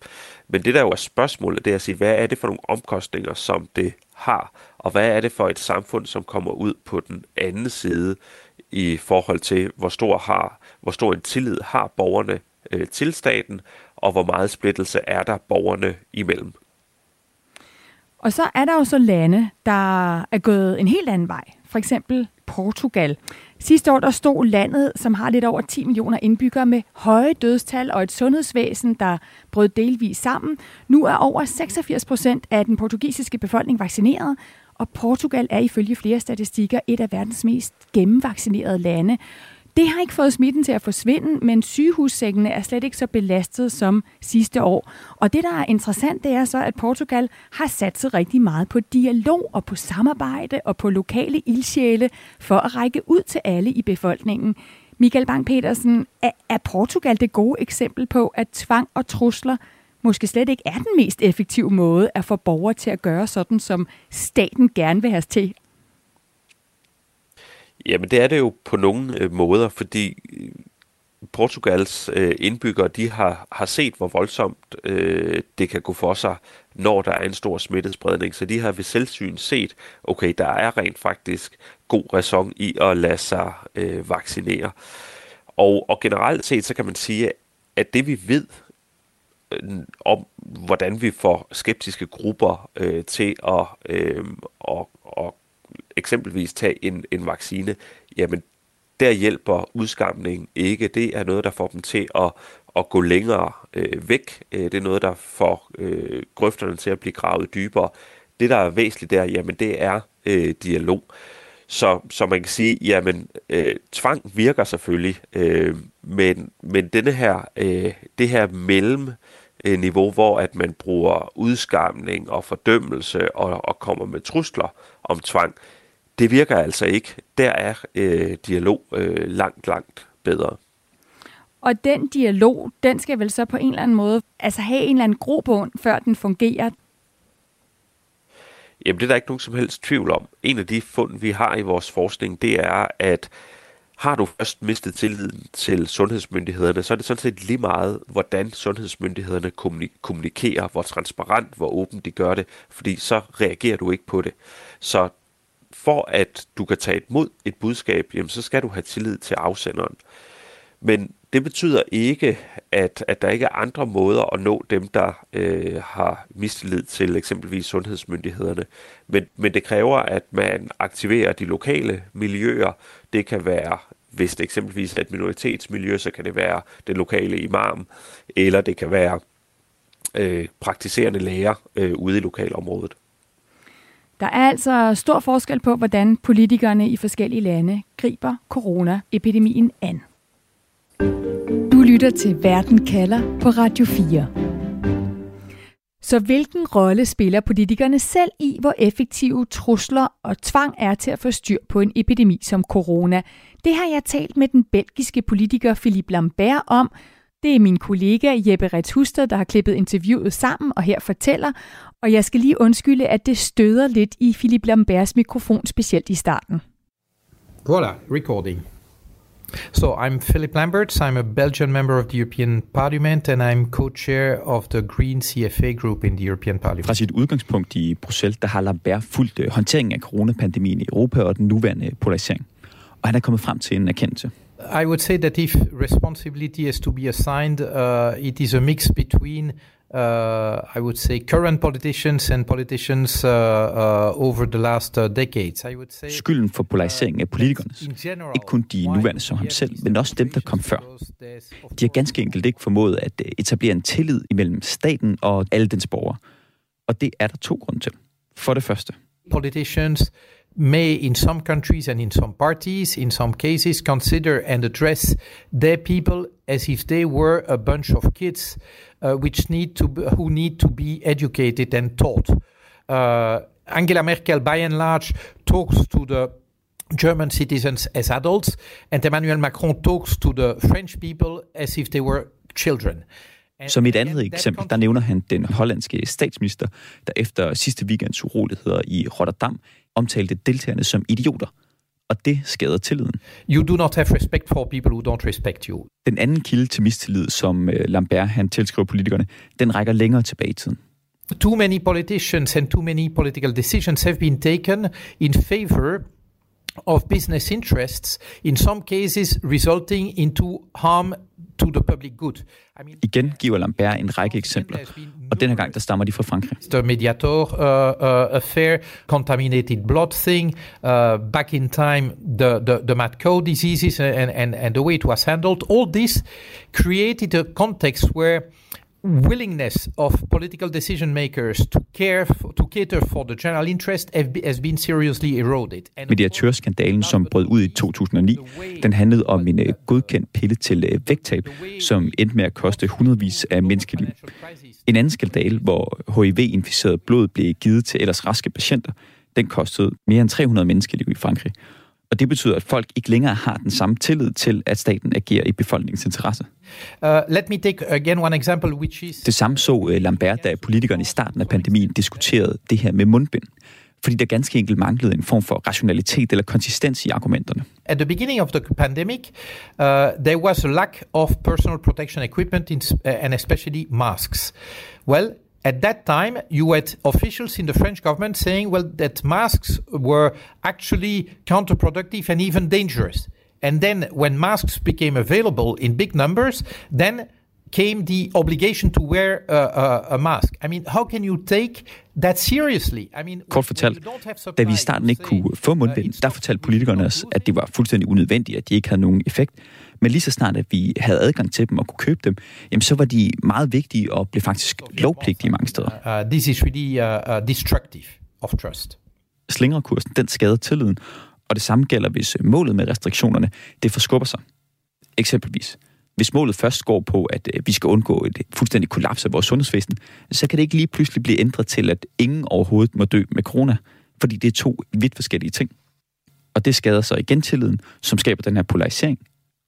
Men det der jo er spørgsmålet, det er at sige, hvad er det for nogle omkostninger, som det har, og hvad er det for et samfund, som kommer ud på den anden side i forhold til, hvor stor, har, hvor stor en tillid har borgerne øh, til staten, og hvor meget splittelse er der borgerne imellem. Og så er der jo så lande, der er gået en helt anden vej. For eksempel Portugal. Sidste år der stod landet, som har lidt over 10 millioner indbyggere, med høje dødstal og et sundhedsvæsen, der brød delvis sammen. Nu er over 86 procent af den portugisiske befolkning vaccineret, og Portugal er ifølge flere statistikker et af verdens mest gennemvaccinerede lande. Det har ikke fået smitten til at forsvinde, men sygehussækkene er slet ikke så belastet som sidste år. Og det, der er interessant, det er så, at Portugal har sat sig rigtig meget på dialog og på samarbejde og på lokale ildsjæle for at række ud til alle i befolkningen. Michael Bang-Petersen, er Portugal det gode eksempel på, at tvang og trusler måske slet ikke er den mest effektive måde at få borgere til at gøre sådan, som staten gerne vil have til Jamen det er det jo på nogle øh, måder, fordi øh, Portugals øh, indbyggere, de har, har set, hvor voldsomt øh, det kan gå for sig, når der er en stor smittespredning. Så de har ved selvsyn set, okay, der er rent faktisk god ræson i at lade sig øh, vaccinere. Og, og generelt set, så kan man sige, at det vi ved øh, om, hvordan vi får skeptiske grupper øh, til at, øh, at eksempelvis tage en, en vaccine, jamen der hjælper udskamning ikke. Det er noget, der får dem til at, at gå længere øh, væk. Øh, det er noget, der får øh, grøfterne til at blive gravet dybere. Det, der er væsentligt der, jamen det er øh, dialog. Så, så man kan sige, jamen øh, tvang virker selvfølgelig, øh, men, men denne her, øh, det her mellem øh, niveau, hvor at man bruger udskamning og fordømmelse og, og kommer med trusler om tvang, det virker altså ikke. Der er øh, dialog øh, langt, langt bedre. Og den dialog, den skal vel så på en eller anden måde altså have en eller anden grobund, før den fungerer? Jamen, det er der ikke nogen som helst tvivl om. En af de fund, vi har i vores forskning, det er, at har du først mistet tilliden til sundhedsmyndighederne, så er det sådan set lige meget, hvordan sundhedsmyndighederne kommunikerer, hvor transparent, hvor åbent de gør det, fordi så reagerer du ikke på det. Så for at du kan tage imod et budskab, jamen, så skal du have tillid til afsenderen. Men det betyder ikke, at, at der ikke er andre måder at nå dem, der øh, har mistillid til eksempelvis sundhedsmyndighederne. Men, men det kræver, at man aktiverer de lokale miljøer. Det kan være, hvis det eksempelvis er et minoritetsmiljø, så kan det være den lokale imam, eller det kan være øh, praktiserende læger øh, ude i lokalområdet. Der er altså stor forskel på, hvordan politikerne i forskellige lande griber coronaepidemien an. Du lytter til Verden kalder på Radio 4. Så hvilken rolle spiller politikerne selv i, hvor effektive trusler og tvang er til at få styr på en epidemi som corona? Det har jeg talt med den belgiske politiker Philippe Lambert om. Det er min kollega Jeppe Rets Huster, der har klippet interviewet sammen og her fortæller. Og jeg skal lige undskylde, at det støder lidt i Philippe Lamberts mikrofon, specielt i starten. Voilà, recording. So I'm Philip Lamberts. I'm a Belgian member of the European Parliament, and I'm co-chair of the Green CFA group in the European Parliament. Fra sit udgangspunkt i Bruxelles, der har Lambert fulgt øh, håndteringen af coronapandemien i Europa og den nuværende polarisering. Og han er kommet frem til en erkendelse. I would say that if responsibility is to be assigned, uh, it is a mix between uh, I would say current politicians and politicians uh, uh, over the last uh, decades. I would say Skylden for polariseringen af politikernes. Ikke kun de nuværende som ham selv, men også dem, der kom før. De har ganske enkelt ikke formået at etablere en tillid imellem staten og alle dens borgere. Og det er der to grunde til. For det første. politicians may, in some countries and in some parties, in some cases, consider and address their people as if they were a bunch of kids uh, which need to be, who need to be educated and taught. Uh, Angela Merkel, by and large, talks to the German citizens as adults, and Emmanuel Macron talks to the French people as if they were children. Som et andet eksempel, der nævner han den hollandske statsminister, der efter sidste weekends uroligheder i Rotterdam omtalte deltagerne som idioter. Og det skader tilliden. You do not have respect for people who don't respect you. Den anden kilde til mistillid, som øh, Lambert han tilskriver politikerne, den rækker længere tilbage i tiden. Too many politicians and too many political decisions have been taken in favor of business interests, in some cases resulting into harm to the public good. I mean, Igen giver Lambert en række eksempler, og denne gang der stammer de fra Frankrig. the Mediator uh, uh, affair, contaminated blood thing, uh, back in time, the, the, the mad cow diseases and, and, and the way it was handled, all this created a context where willingness of political decision makers to care for, to cater for the general interest has been seriously eroded. Mediatørskandalen, som brød ud i 2009, den handlede om en øh, godkendt pille til øh, vægttab, som endte med at koste hundredvis af menneskeliv. En anden skandale, hvor HIV-inficeret blod blev givet til ellers raske patienter, den kostede mere end 300 menneskeliv i Frankrig. Og det betyder, at folk ikke længere har den samme tillid til, at staten agerer i befolkningens interesse. Uh, let me take again one example, which is Det samme så øh, Lambert, da politikerne i starten af pandemien diskuterede det her med mundbind. Fordi der ganske enkelt manglede en form for rationalitet eller konsistens i argumenterne. at the beginning of the pandemic, uh, there was a lack of personal protection equipment in, uh, and especially masks. Well, at that time, you had officials in the French government saying, well, that masks were actually counterproductive and even dangerous. And then, when masks became available in big numbers, then came the obligation to wear uh, uh, a mask. I mean, how can you take that seriously? I mean, Kort fortalt, da vi i starten ikke kunne få mundbind, der fortalte politikerne os, at det var fuldstændig unødvendigt, at de ikke havde nogen effekt. Men lige så snart, at vi havde adgang til dem og kunne købe dem, jamen så var de meget vigtige og blev faktisk lovpligtige mange steder. uh, this is really uh, uh, destructive of trust. Slingrekursen, den skader tilliden, og det samme gælder, hvis målet med restriktionerne, det forskubber sig. Eksempelvis, hvis målet først går på, at øh, vi skal undgå et fuldstændig kollaps af vores sundhedsvæsen, så kan det ikke lige pludselig blive ændret til, at ingen overhovedet må dø med corona, fordi det er to vidt forskellige ting. Og det skader så igen tilliden, som skaber den her polarisering.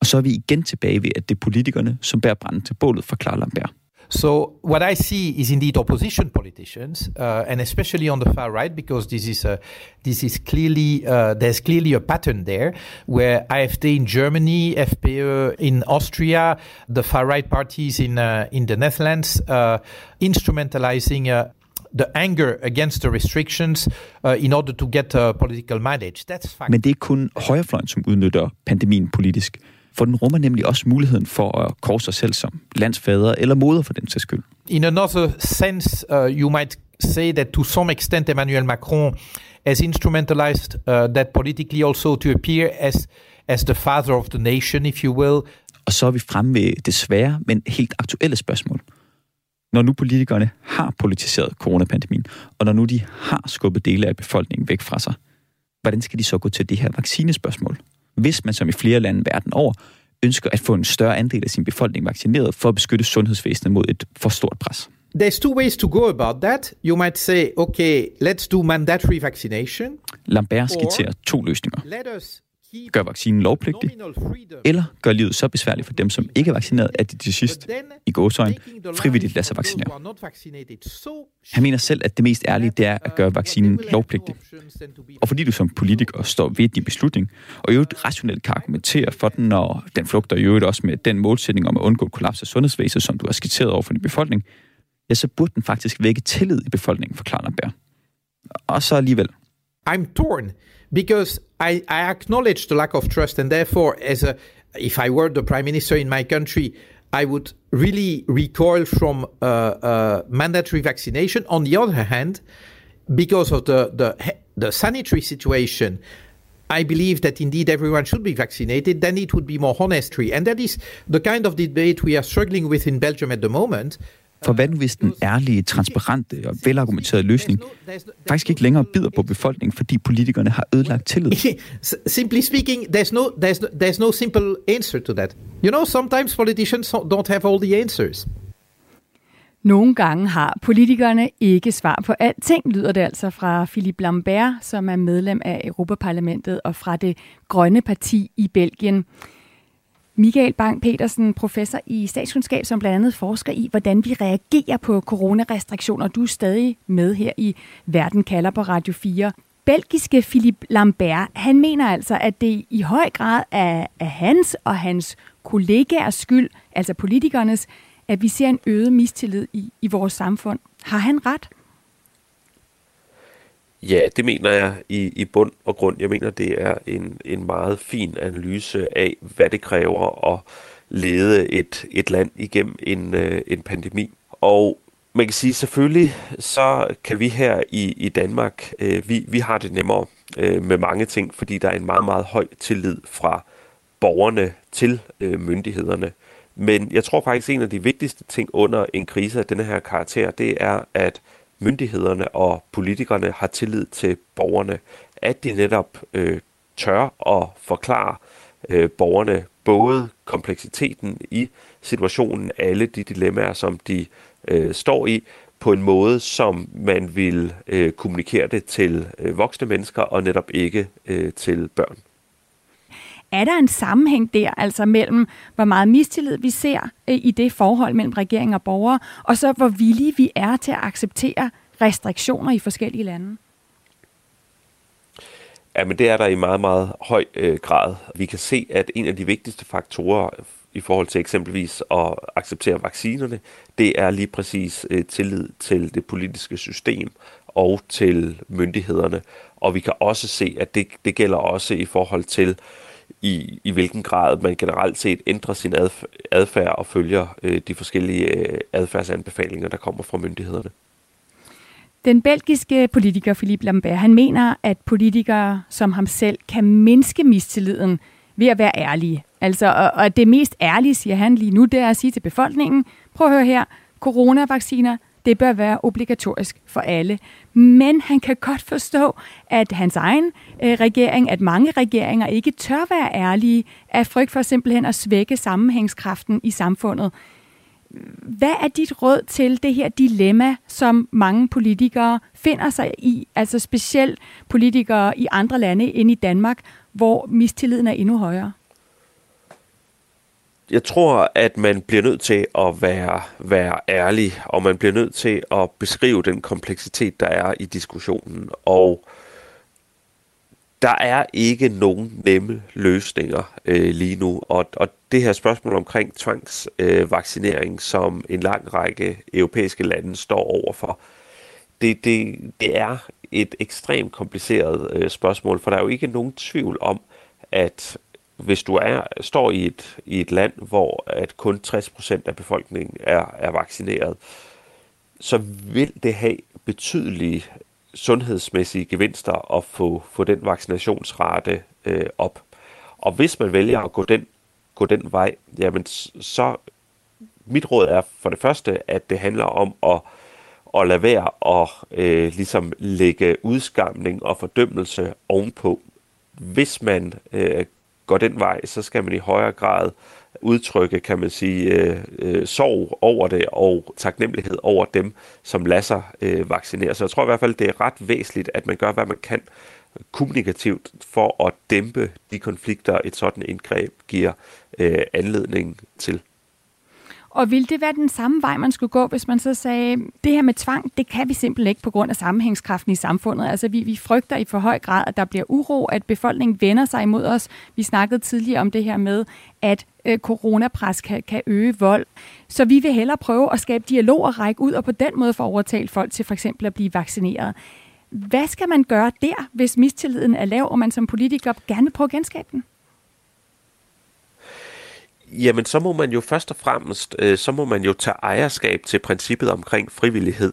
Og så er vi igen tilbage ved, at det er politikerne, som bærer branden til bålet, forklarer Lambert. So what I see is indeed opposition politicians, uh, and especially on the far right, because this is a, this is clearly uh, there's clearly a pattern there, where AfD in Germany, FPÖ in Austria, the far right parties in uh, in the Netherlands, uh, instrumentalizing. Uh, the anger against the restrictions uh, in order to get uh, political mileage. That's fact. Men det er kun højrefløjen, som udnytter pandemien politisk. For den rummer nemlig også muligheden for at korse sig selv som landsfader eller moder for den sags skyld. In another sense, uh, you might say that to some extent Emmanuel Macron has instrumentalized uh, that politically also to appear as as the father of the nation, if you will. Og så er vi fremme ved det svære, men helt aktuelle spørgsmål. Når nu politikerne har politiseret coronapandemien, og når nu de har skubbet dele af befolkningen væk fra sig, hvordan skal de så gå til det her vaccinespørgsmål? Hvis man som i flere lande verden over ønsker at få en større andel af sin befolkning vaccineret for at beskytte sundhedsvæsenet mod et for stort pres. there's two ways to go about that. You might say, okay, let's do mandatory vaccination. Lambert skitserer to løsninger. Let us Gør vaccinen lovpligtig, eller gør livet så besværligt for dem, som ikke er vaccineret, at de til sidst, i gåsøjne, frivilligt lader sig vaccinere. Han mener selv, at det mest ærlige, det er at gøre vaccinen lovpligtig. Og fordi du som politiker står ved din beslutning, og i øvrigt rationelt kan argumentere for den, og den flugter i øvrigt også med den målsætning om at undgå kollaps af sundhedsvæsenet, som du har skitseret over for din befolkning, ja, så burde den faktisk vække tillid i befolkningen, forklarer Lambert. Og så alligevel. I'm torn because I, I acknowledge the lack of trust, and therefore, as a, if I were the prime minister in my country, I would really recoil from uh, uh, mandatory vaccination. On the other hand, because of the, the the sanitary situation, I believe that indeed everyone should be vaccinated. Then it would be more honestry, and that is the kind of debate we are struggling with in Belgium at the moment. For hvad nu hvis den ærlige, transparente og velargumenterede løsning faktisk ikke længere bider på befolkningen, fordi politikerne har ødelagt tillid? [LAUGHS] Simply speaking, there's no, there's, no, there's no simple answer to that. You know, sometimes politicians don't have all the answers. Nogle gange har politikerne ikke svar på alting, lyder det altså fra Philippe Lambert, som er medlem af Europaparlamentet og fra det Grønne Parti i Belgien. Michael Bang-Petersen, professor i statskundskab, som blandt andet forsker i, hvordan vi reagerer på coronarestriktioner. Du er stadig med her i Verden kalder på Radio 4. Belgiske Philippe Lambert, han mener altså, at det i høj grad er, er hans og hans kollegaers skyld, altså politikernes, at vi ser en øget mistillid i, i vores samfund. Har han ret? Ja, det mener jeg i, i bund og grund. Jeg mener, det er en, en meget fin analyse af, hvad det kræver at lede et, et land igennem en, øh, en pandemi. Og man kan sige, selvfølgelig så kan vi her i, i Danmark, øh, vi, vi har det nemmere øh, med mange ting, fordi der er en meget, meget høj tillid fra borgerne til øh, myndighederne. Men jeg tror faktisk, en af de vigtigste ting under en krise af denne her karakter, det er, at myndighederne og politikerne har tillid til borgerne, at de netop øh, tør at forklare øh, borgerne både kompleksiteten i situationen, alle de dilemmaer, som de øh, står i, på en måde, som man vil øh, kommunikere det til øh, voksne mennesker og netop ikke øh, til børn. Er der en sammenhæng der, altså mellem hvor meget mistillid vi ser øh, i det forhold mellem regering og borgere, og så hvor villige vi er til at acceptere restriktioner i forskellige lande? Ja, men det er der i meget, meget høj øh, grad. Vi kan se, at en af de vigtigste faktorer øh, i forhold til eksempelvis at acceptere vaccinerne, det er lige præcis øh, tillid til det politiske system og til myndighederne. Og vi kan også se, at det, det gælder også i forhold til, i, i hvilken grad man generelt set ændrer sin adfærd og følger øh, de forskellige øh, adfærdsanbefalinger, der kommer fra myndighederne. Den belgiske politiker Philippe Lambert, han mener, at politikere som ham selv kan mindske mistilliden ved at være ærlige. Altså, og, og det mest ærlige, siger han lige nu, det er at sige til befolkningen, prøv at høre her, coronavacciner, det bør være obligatorisk for alle. Men han kan godt forstå, at hans egen øh, regering, at mange regeringer ikke tør være ærlige af frygt for simpelthen at svække sammenhængskraften i samfundet. Hvad er dit råd til det her dilemma, som mange politikere finder sig i, altså specielt politikere i andre lande end i Danmark, hvor mistilliden er endnu højere? Jeg tror, at man bliver nødt til at være, være ærlig, og man bliver nødt til at beskrive den kompleksitet, der er i diskussionen. Og der er ikke nogen nemme løsninger øh, lige nu, og, og det her spørgsmål omkring tvangsvaccinering, øh, som en lang række europæiske lande står overfor, det, det, det er et ekstremt kompliceret øh, spørgsmål, for der er jo ikke nogen tvivl om, at hvis du er, står i et, i et land, hvor at kun 60% af befolkningen er, er vaccineret, så vil det have betydelige sundhedsmæssige gevinster at få, få den vaccinationsrate øh, op. Og hvis man vælger at gå den, gå den vej, jamen så mit råd er for det første, at det handler om at, at lade være at øh, ligesom lægge udskamning og fordømmelse ovenpå. Hvis man øh, går den vej, så skal man i højere grad udtrykke, kan man sige, øh, øh, sorg over det og taknemmelighed over dem, som lader sig øh, vaccinere. Så jeg tror i hvert fald, det er ret væsentligt, at man gør, hvad man kan kommunikativt for at dæmpe de konflikter, et sådan indgreb giver øh, anledning til. Og ville det være den samme vej, man skulle gå, hvis man så sagde, det her med tvang, det kan vi simpelthen ikke på grund af sammenhængskraften i samfundet. Altså vi, vi frygter i for høj grad, at der bliver uro, at befolkningen vender sig imod os. Vi snakkede tidligere om det her med, at øh, coronapres kan, kan øge vold. Så vi vil hellere prøve at skabe dialog og række ud, og på den måde få overtalt folk til for eksempel at blive vaccineret. Hvad skal man gøre der, hvis mistilliden er lav, og man som politiker gerne vil prøve at genskabe den? Jamen, så må man jo først og fremmest, øh, så må man jo tage ejerskab til princippet omkring frivillighed.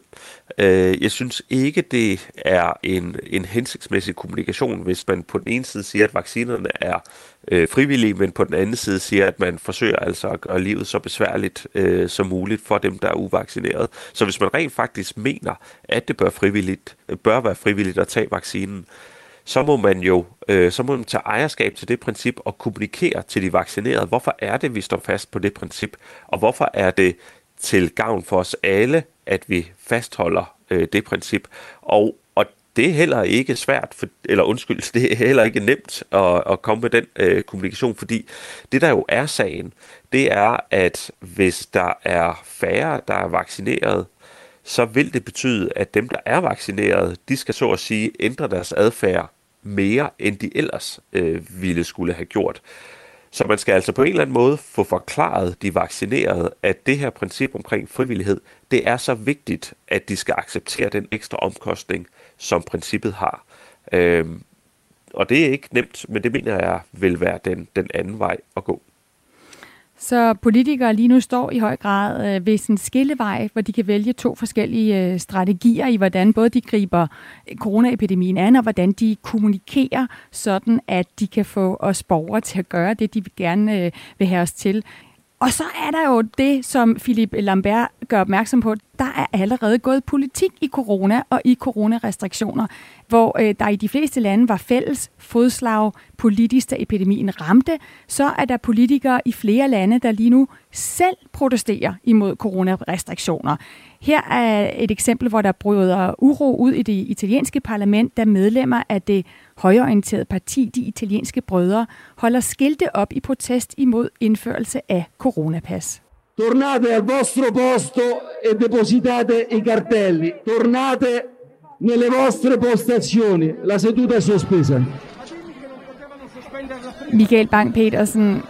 Øh, jeg synes ikke, det er en, en hensigtsmæssig kommunikation, hvis man på den ene side siger, at vaccinerne er øh, frivillige, men på den anden side siger, at man forsøger altså at gøre livet så besværligt øh, som muligt for dem, der er uvaccineret. Så hvis man rent faktisk mener, at det bør, frivilligt, bør være frivilligt at tage vaccinen, så må man jo øh, så må man tage ejerskab til det princip og kommunikere til de vaccinerede. Hvorfor er det, vi står fast på det princip? Og hvorfor er det til gavn for os alle, at vi fastholder øh, det princip? Og, og det er heller ikke svært, for, eller undskyld, [LAUGHS] det er heller ikke nemt at, at komme med den øh, kommunikation, fordi det der jo er sagen, det er, at hvis der er færre, der er vaccineret, så vil det betyde, at dem, der er vaccineret, de skal så at sige ændre deres adfærd mere, end de ellers øh, ville skulle have gjort. Så man skal altså på en eller anden måde få forklaret de vaccinerede, at det her princip omkring frivillighed, det er så vigtigt, at de skal acceptere den ekstra omkostning, som princippet har. Øhm, og det er ikke nemt, men det mener jeg vil være den, den anden vej at gå. Så politikere lige nu står i høj grad øh, ved sådan en skillevej, hvor de kan vælge to forskellige øh, strategier i, hvordan både de griber øh, coronaepidemien an, og hvordan de kommunikerer, sådan at de kan få os borgere til at gøre det, de gerne øh, vil have os til. Og så er der jo det, som Philip Lambert gør opmærksom på. Der er allerede gået politik i corona og i coronarestriktioner, hvor øh, der i de fleste lande var fælles fodslag politisk, da epidemien ramte. Så er der politikere i flere lande, der lige nu selv protesterer imod coronarestriktioner. Her er et eksempel, hvor der bryder uro ud i det italienske parlament, da medlemmer af det højorienterede parti, de italienske brødre, holder skilte op i protest imod indførelse af coronapas. Tornate al vostro posto e depositate i cartelli. Tornate nelle vostre postazioni. La seduta è sospesa. Michael Bang-Petersen,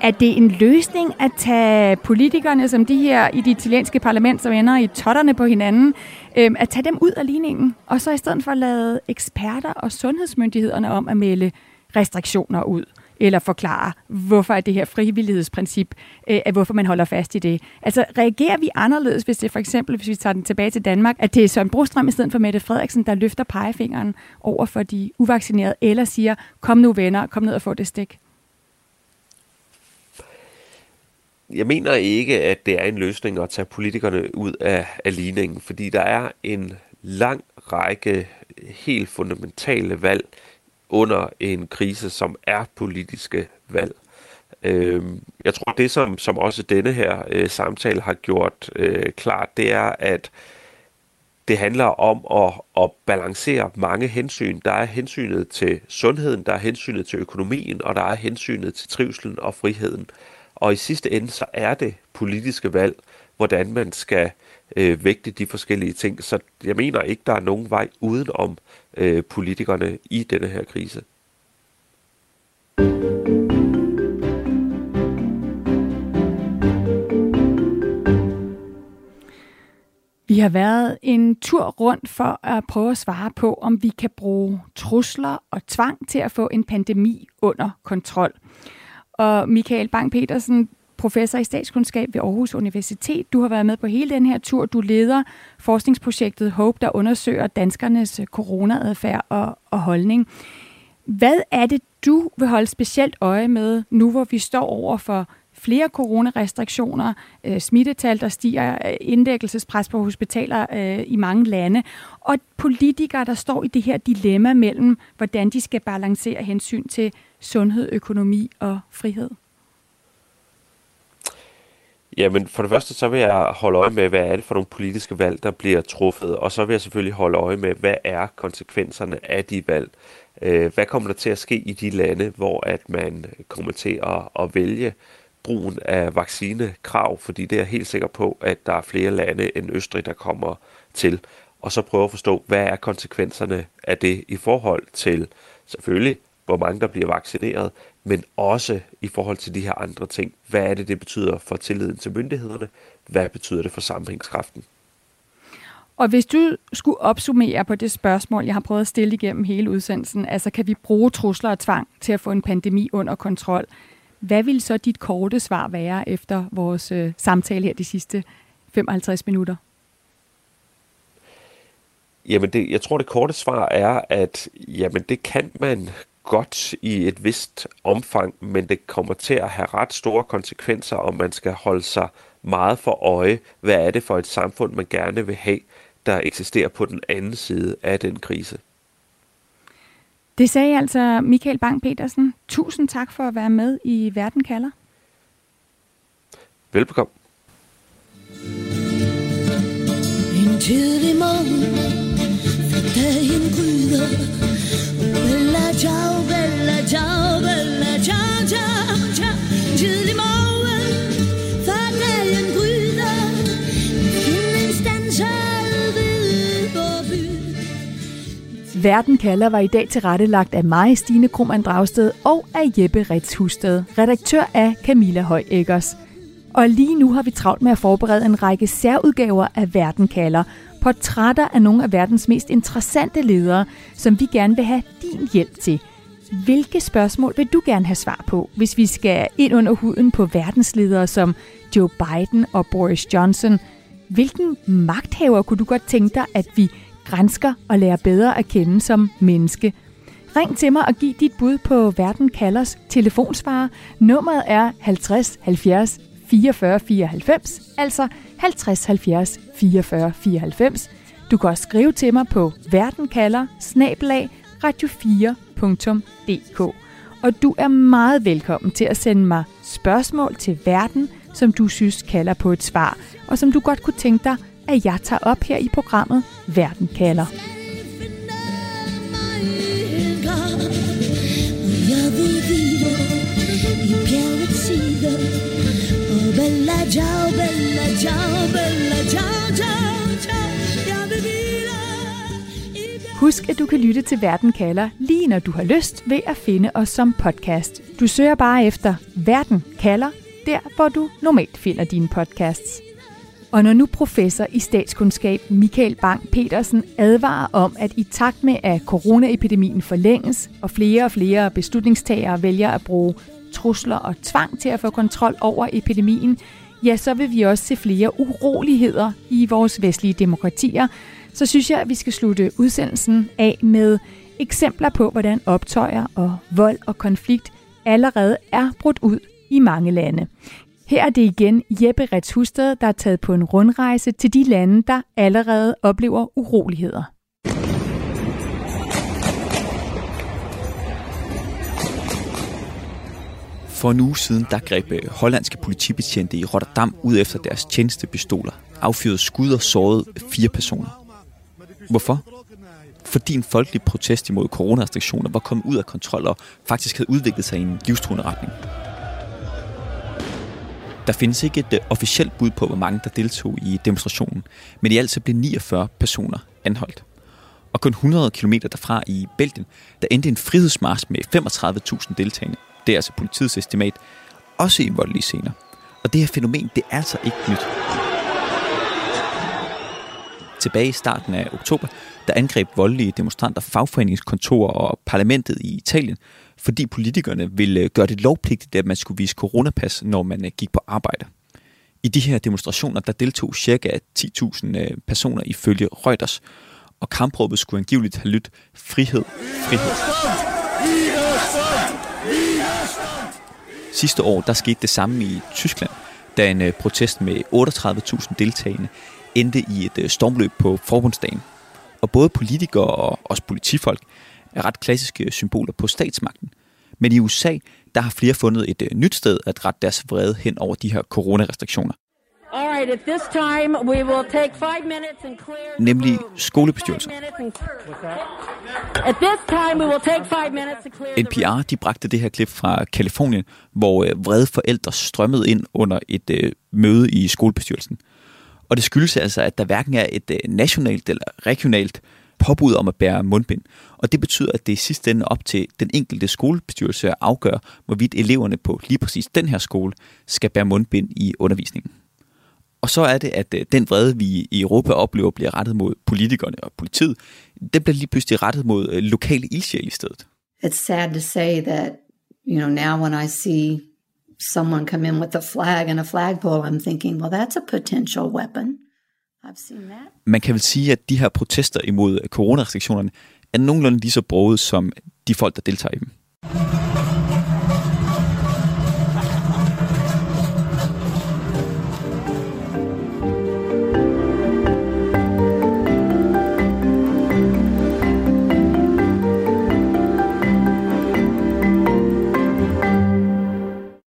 er det en løsning at tage politikerne, som de her i det italienske parlament, som ender i totterne på hinanden, øh, at tage dem ud af ligningen, og så i stedet for lade eksperter og sundhedsmyndighederne om at melde restriktioner ud? Eller forklare, hvorfor er det her frivillighedsprincip, øh, at hvorfor man holder fast i det. Altså, reagerer vi anderledes, hvis det for eksempel, hvis vi tager den tilbage til Danmark, at det er Søren Brostrøm i stedet for Mette Frederiksen, der løfter pegefingeren over for de uvaccinerede, eller siger, kom nu venner, kom ned og få det stik? jeg mener ikke, at det er en løsning at tage politikerne ud af, af ligningen, fordi der er en lang række helt fundamentale valg under en krise, som er politiske valg. Øh, jeg tror, det som, som også denne her øh, samtale har gjort øh, klart, det er, at det handler om at, at balancere mange hensyn. Der er hensynet til sundheden, der er hensynet til økonomien, og der er hensynet til trivselen og friheden. Og i sidste ende, så er det politiske valg, hvordan man skal øh, vægte de forskellige ting. Så jeg mener ikke, der er nogen vej udenom øh, politikerne i denne her krise. Vi har været en tur rundt for at prøve at svare på, om vi kan bruge trusler og tvang til at få en pandemi under kontrol. Og Michael Bang-Petersen, professor i statskundskab ved Aarhus Universitet. Du har været med på hele den her tur. Du leder forskningsprojektet HOPE, der undersøger danskernes coronaadfærd og, og holdning. Hvad er det, du vil holde specielt øje med, nu hvor vi står over for flere coronarestriktioner, øh, smittetal, der stiger, øh, indlæggelsespres på hospitaler øh, i mange lande, og politikere, der står i det her dilemma mellem, hvordan de skal balancere hensyn til sundhed, økonomi og frihed? Jamen, for det første, så vil jeg holde øje med, hvad er det for nogle politiske valg, der bliver truffet, og så vil jeg selvfølgelig holde øje med, hvad er konsekvenserne af de valg. Øh, hvad kommer der til at ske i de lande, hvor at man kommer til at, at vælge brugen af vaccinekrav, fordi det er jeg helt sikker på, at der er flere lande end Østrig, der kommer til. Og så prøve at forstå, hvad er konsekvenserne af det i forhold til selvfølgelig, hvor mange der bliver vaccineret, men også i forhold til de her andre ting. Hvad er det, det betyder for tilliden til myndighederne? Hvad betyder det for sammenhængskraften? Og hvis du skulle opsummere på det spørgsmål, jeg har prøvet at stille igennem hele udsendelsen, altså kan vi bruge trusler og tvang til at få en pandemi under kontrol? Hvad vil så dit korte svar være efter vores øh, samtale her de sidste 55 minutter? Jamen, det, jeg tror, det korte svar er, at jamen, det kan man godt i et vist omfang, men det kommer til at have ret store konsekvenser, om man skal holde sig meget for øje, hvad er det for et samfund, man gerne vil have, der eksisterer på den anden side af den krise. Det sagde altså Michael Bang-Petersen. Tusind tak for at være med i Verden kalder. Velbekomme. En tidlig morgen, for dagen Bella ciao, bella ciao, bella ciao, ciao, ciao, tidlig morgen, for dagen gryder, himlen stanser ved vor by. Verden kalder var i dag tilrettelagt af mig, Stine Krummernd Dragsted, og af Jeppe Ritz Husted, redaktør af Camilla Høj Eggers. Og lige nu har vi travlt med at forberede en række særudgaver af Verden kalder, portrætter af nogle af verdens mest interessante ledere, som vi gerne vil have din hjælp til. Hvilke spørgsmål vil du gerne have svar på, hvis vi skal ind under huden på verdensledere som Joe Biden og Boris Johnson? Hvilken magthaver kunne du godt tænke dig, at vi grænsker og lærer bedre at kende som menneske? Ring til mig og giv dit bud på Verden Kalders telefonsvarer. Nummeret er 50 70 44 94, altså 50 70 44 94. Du kan også skrive til mig på verdenkalder radio4.dk. Og du er meget velkommen til at sende mig spørgsmål til verden, som du synes kalder på et svar, og som du godt kunne tænke dig, at jeg tager op her i programmet Verden kalder. Bella ciao, bella ciao, bella ciao, ciao, ciao, jeg vil. Husk, at du kan lytte til Verden kalder lige når du har lyst ved at finde os som podcast. Du søger bare efter Verden kalder, der hvor du normalt finder dine podcasts. Og når nu professor i statskundskab Michael Bang-Petersen advarer om, at i takt med at coronaepidemien forlænges, og flere og flere beslutningstagere vælger at bruge trusler og tvang til at få kontrol over epidemien, ja, så vil vi også se flere uroligheder i vores vestlige demokratier. Så synes jeg, at vi skal slutte udsendelsen af med eksempler på, hvordan optøjer og vold og konflikt allerede er brudt ud i mange lande. Her er det igen Jeppe Retshusted, der er taget på en rundrejse til de lande, der allerede oplever uroligheder. For en uge siden, der greb øh, hollandske politibetjente i Rotterdam ud efter deres tjenestepistoler, affyrede skud og sårede fire personer. Hvorfor? Fordi en folkelig protest imod coronarestriktioner var kommet ud af kontrol og faktisk havde udviklet sig i en livstruende retning. Der findes ikke et øh, officielt bud på, hvor mange der deltog i demonstrationen, men i alt så blev 49 personer anholdt. Og kun 100 km derfra i Belgien, der endte en frihedsmars med 35.000 deltagende. Det er altså politiets estimat, også i voldelige scener. Og det her fænomen, det er altså ikke nyt. Tilbage i starten af oktober, der angreb voldelige demonstranter fagforeningskontorer og parlamentet i Italien, fordi politikerne ville øh, gøre det lovpligtigt, at man skulle vise coronapas, når man øh, gik på arbejde. I de her demonstrationer, der deltog ca. 10.000 øh, personer ifølge Reuters, og kampråbet skulle angiveligt have lyttet frihed, frihed. Sidste år, der skete det samme i Tyskland, da en øh, protest med 38.000 deltagende endte i et øh, stormløb på forbundsdagen. Og både politikere og også politifolk er ret klassiske symboler på statsmagten. Men i USA, der har flere fundet et øh, nyt sted at rette deres vrede hen over de her coronarestriktioner right, at this time we will take five minutes and clear nemlig skolebestyrelser. At this time we will take five minutes to clear. NPR de bragte det her klip fra Kalifornien, hvor øh, vrede forældre strømmede ind under et øh, møde i skolebestyrelsen. Og det skyldes altså, at der hverken er et øh, nationalt eller regionalt påbud om at bære mundbind. Og det betyder, at det i sidste ende op til den enkelte skolebestyrelse at afgøre, hvorvidt eleverne på lige præcis den her skole skal bære mundbind i undervisningen. Og så er det, at øh, den vrede, vi i Europa oplever, bliver rettet mod politikerne og politiet, den bliver lige pludselig rettet mod øh, lokale ildsjæle i stedet. It's sad to say that, you know, now when I see someone come in with a flag and a flagpole, I'm thinking, well, that's a potential weapon. I've seen that. Man kan vel sige, at de her protester imod coronarestriktionerne er nogenlunde lige så broget som de folk, der deltager i dem.